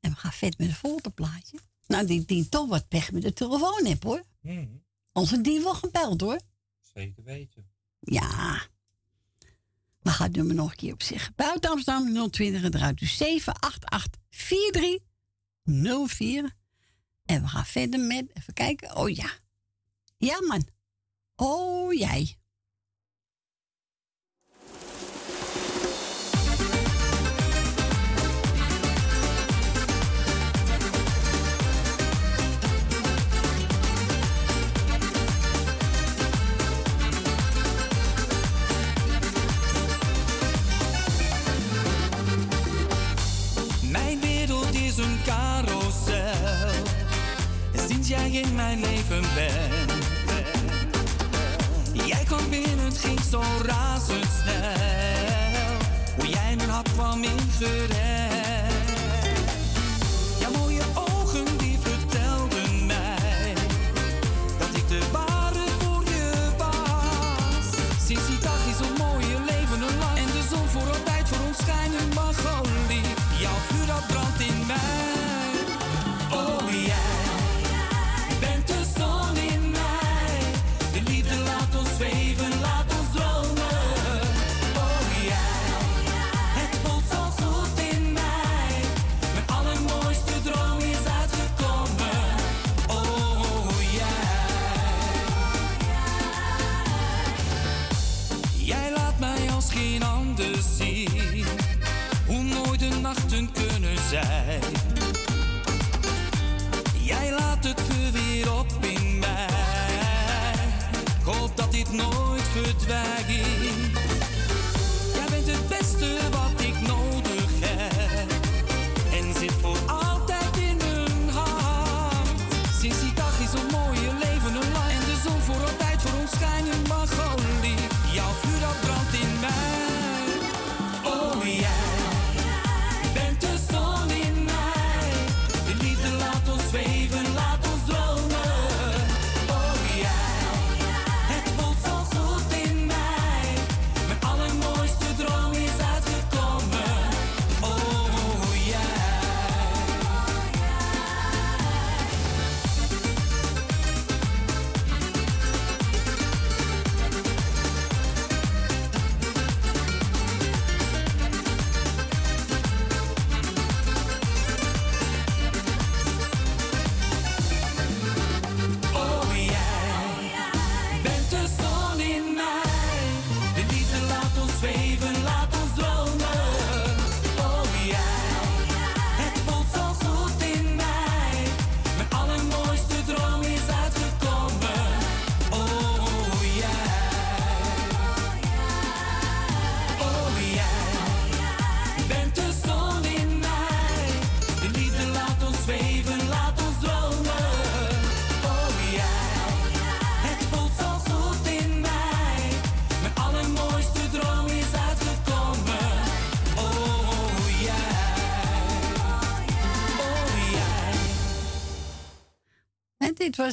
En we gaan vet met het volgende plaatje. Nou, die dient toch wat pech met de telefoon heb hoor. Mhm. Onze die wel gebeld hoor. Zeker weten. Ja. We gaan het nummer nog een keer op zich. Buiten Amsterdam 020 en eruit dus 788 4304. En we gaan verder met, even kijken. Oh ja. Ja man. Oh jij. Jij in mijn leven bent. Jij kwam binnen, het ging zo razendsnel. Hoe jij mijn hart kwam ingered. Verdwijnt.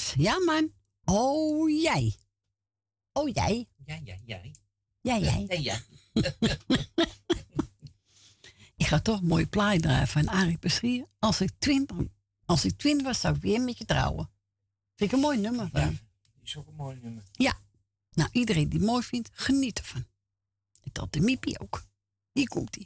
Ja man. Oh jij. Oh jij. Ja, ja, jij. Ja, jij. Ja, ja. <laughs> Ik ga toch een mooi plaat draaien van Arie Peschier. Als ik twintig, als ik twintig was, zou ik weer met je trouwen. Vind ik een mooi nummer. Die is ook een mooi nummer. Ja. Nou, iedereen die het mooi vindt, geniet ervan. En de Miepie ook. Hier komt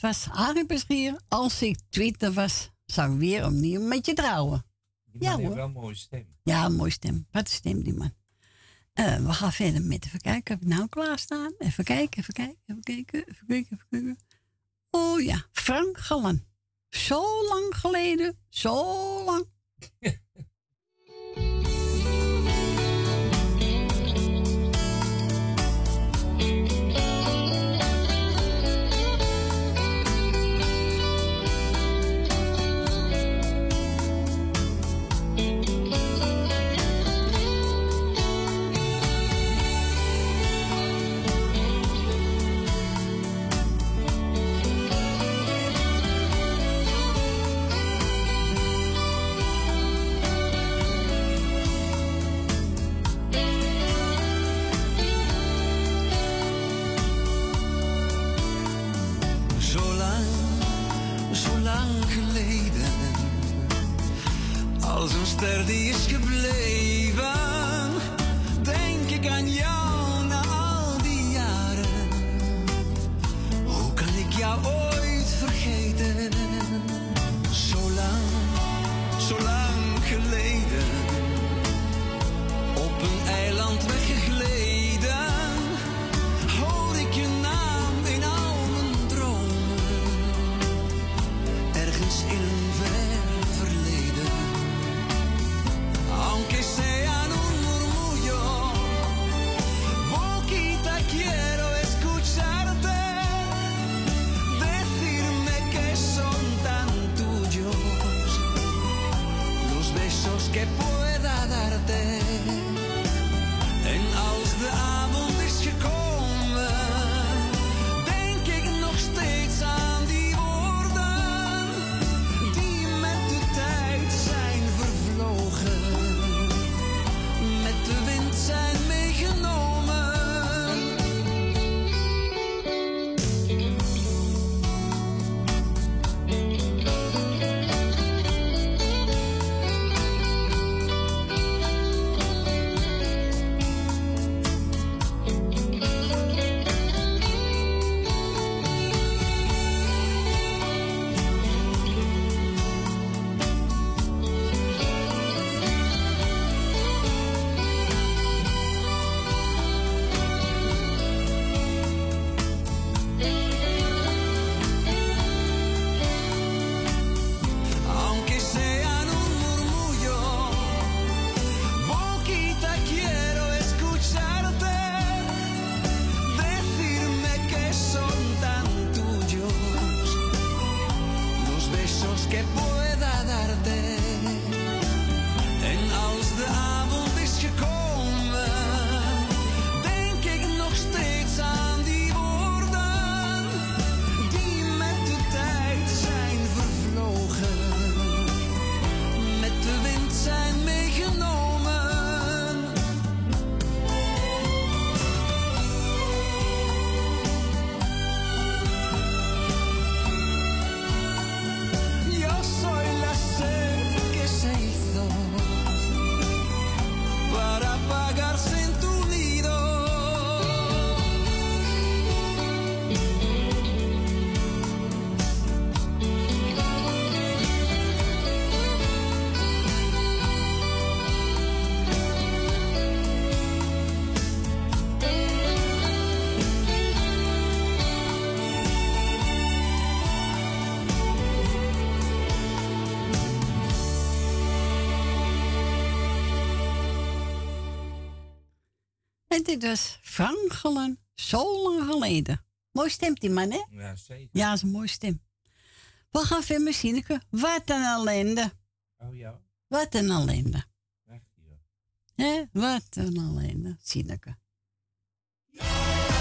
Het was hier? Als ik twitter was, zou ik weer opnieuw met je trouwen. Die ja, hoor. wel een mooie stem. Ja, een mooie stem. Wat stem die man. Eh, we gaan verder met even kijken. Heb ik nou klaarstaan? Even kijken, even kijken, even kijken, even kijken, even kijken. Oh ja, Frank Gallen. Zo lang geleden, zo lang. <laughs> En dit was Frankelen, zo lang geleden. Mooi stemt die man, hè? Ja, zeker. Ja, is mooie stem. We gaan verder met Sineke. Wat een ellende. Oh ja. Wat een ellende. Echt, ja. Hè? Wat een ellende, Sineke. Ja.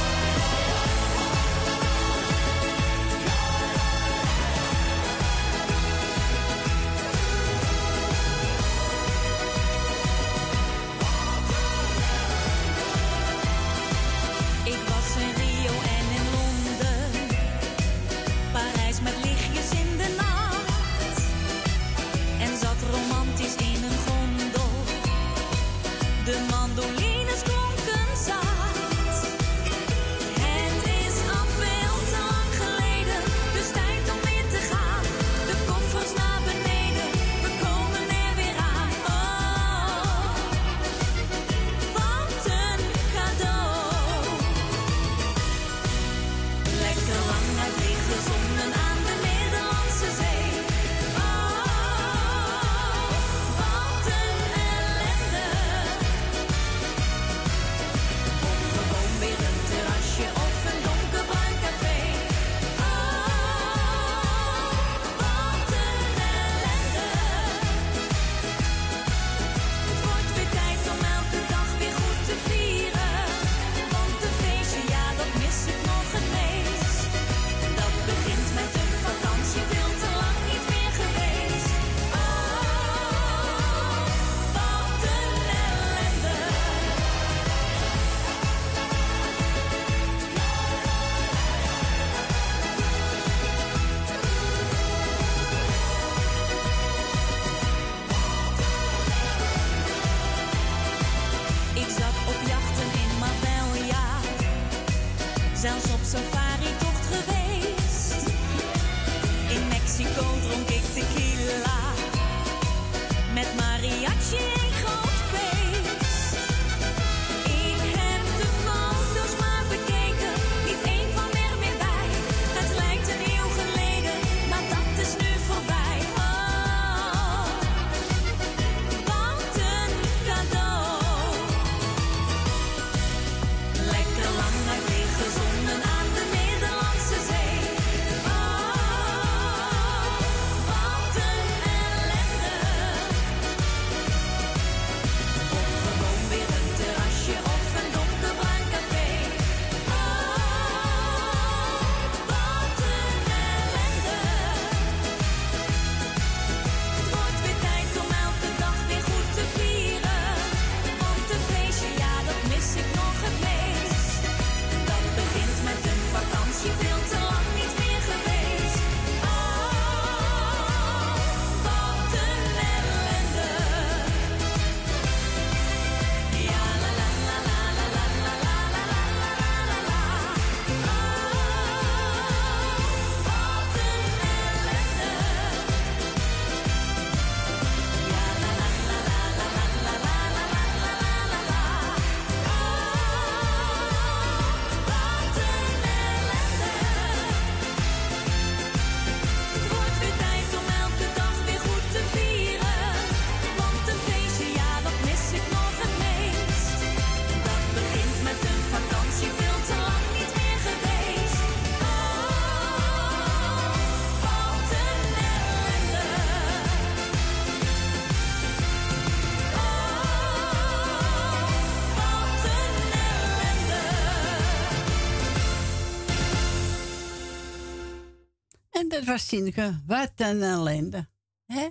En dat was Sineke. Wat een ellende. Hè?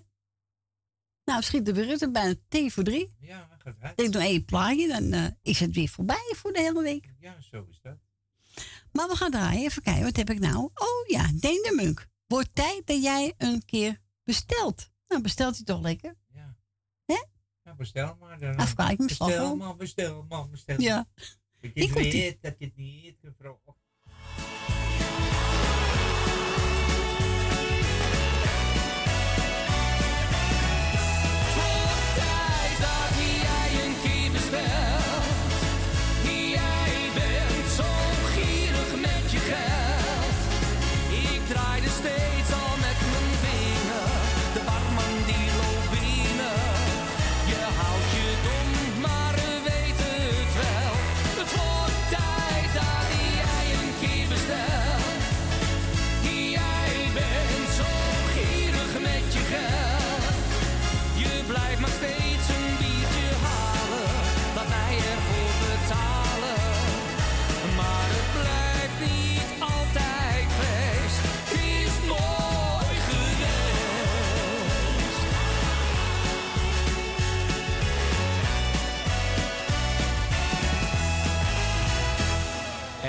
Nou, schiet de berutte bijna t voor drie. Ja, gaat Ik doe één plaatje, dan eh, is het weer voorbij voor de hele week. Ja, zo is dat. Maar we gaan draaien. Even kijken, wat heb ik nou? Oh ja, Deen de Munk. Wordt tijd dat jij een keer bestelt. Nou, bestelt hij toch lekker? Ja. Hè? Bestel maar. Dan eh, Afkijk me Bestel slagroom. maar, bestel maar, bestel Ja. Ik weet dat je het niet.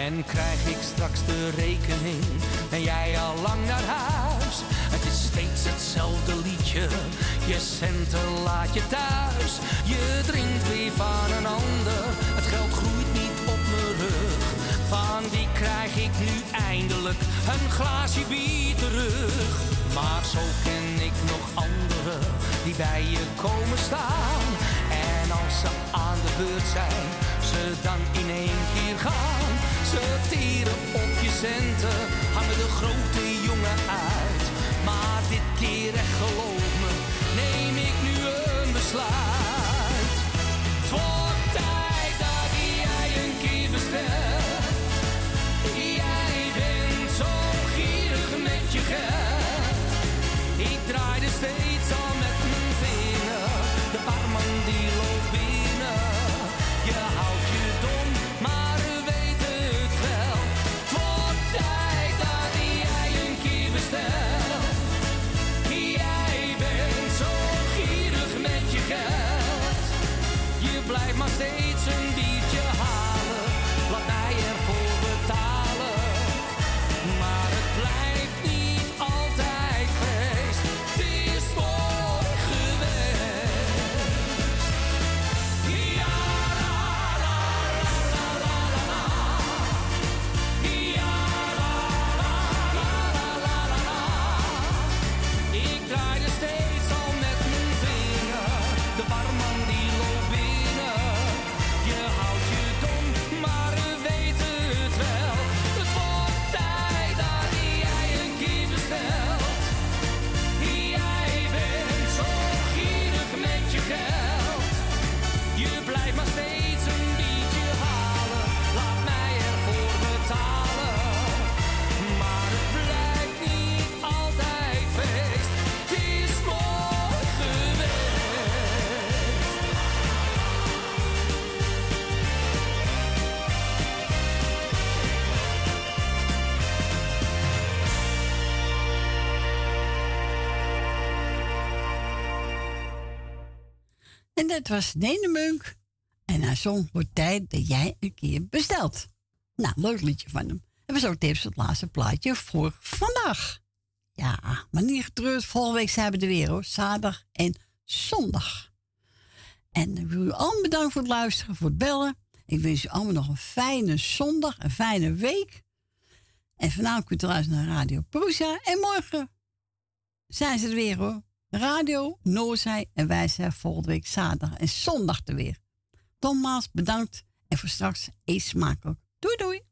En krijg ik straks de rekening en jij al lang naar huis. Het is steeds hetzelfde liedje, je centen laat je thuis. Je drinkt weer van een ander, het geld groeit niet op mijn rug. Van wie krijg ik nu eindelijk een glaasje bier terug? Maar zo ken ik nog anderen die bij je komen staan. Ze aan de beurt zijn, ze dan in één keer gaan. Ze tieren op je centen, hangen de grote jongen uit. Maar dit keer echt geloof me, neem ik nu een besluit. Het tijd dat jij een keer bestelt. Jij bent zo gierig met je geld. Ik draai er steeds Dat was Nene Munk. En hij zong voor tijd dat jij een keer bestelt. Nou, leuk liedje van hem. En we zo tevens het laatste plaatje voor vandaag. Ja, maar niet getreurd. Volgende week zijn we er weer hoor. Zaterdag en zondag. En ik wil u allemaal bedanken voor het luisteren, voor het bellen. Ik wens u allemaal nog een fijne zondag, een fijne week. En vanavond kunt u luisteren naar Radio Prusa. En morgen zijn ze er weer hoor. Radio Noorzij en wij zijn volgende week zaterdag en zondag er weer. Nogmaals bedankt en voor straks eet smakelijk. Doei doei.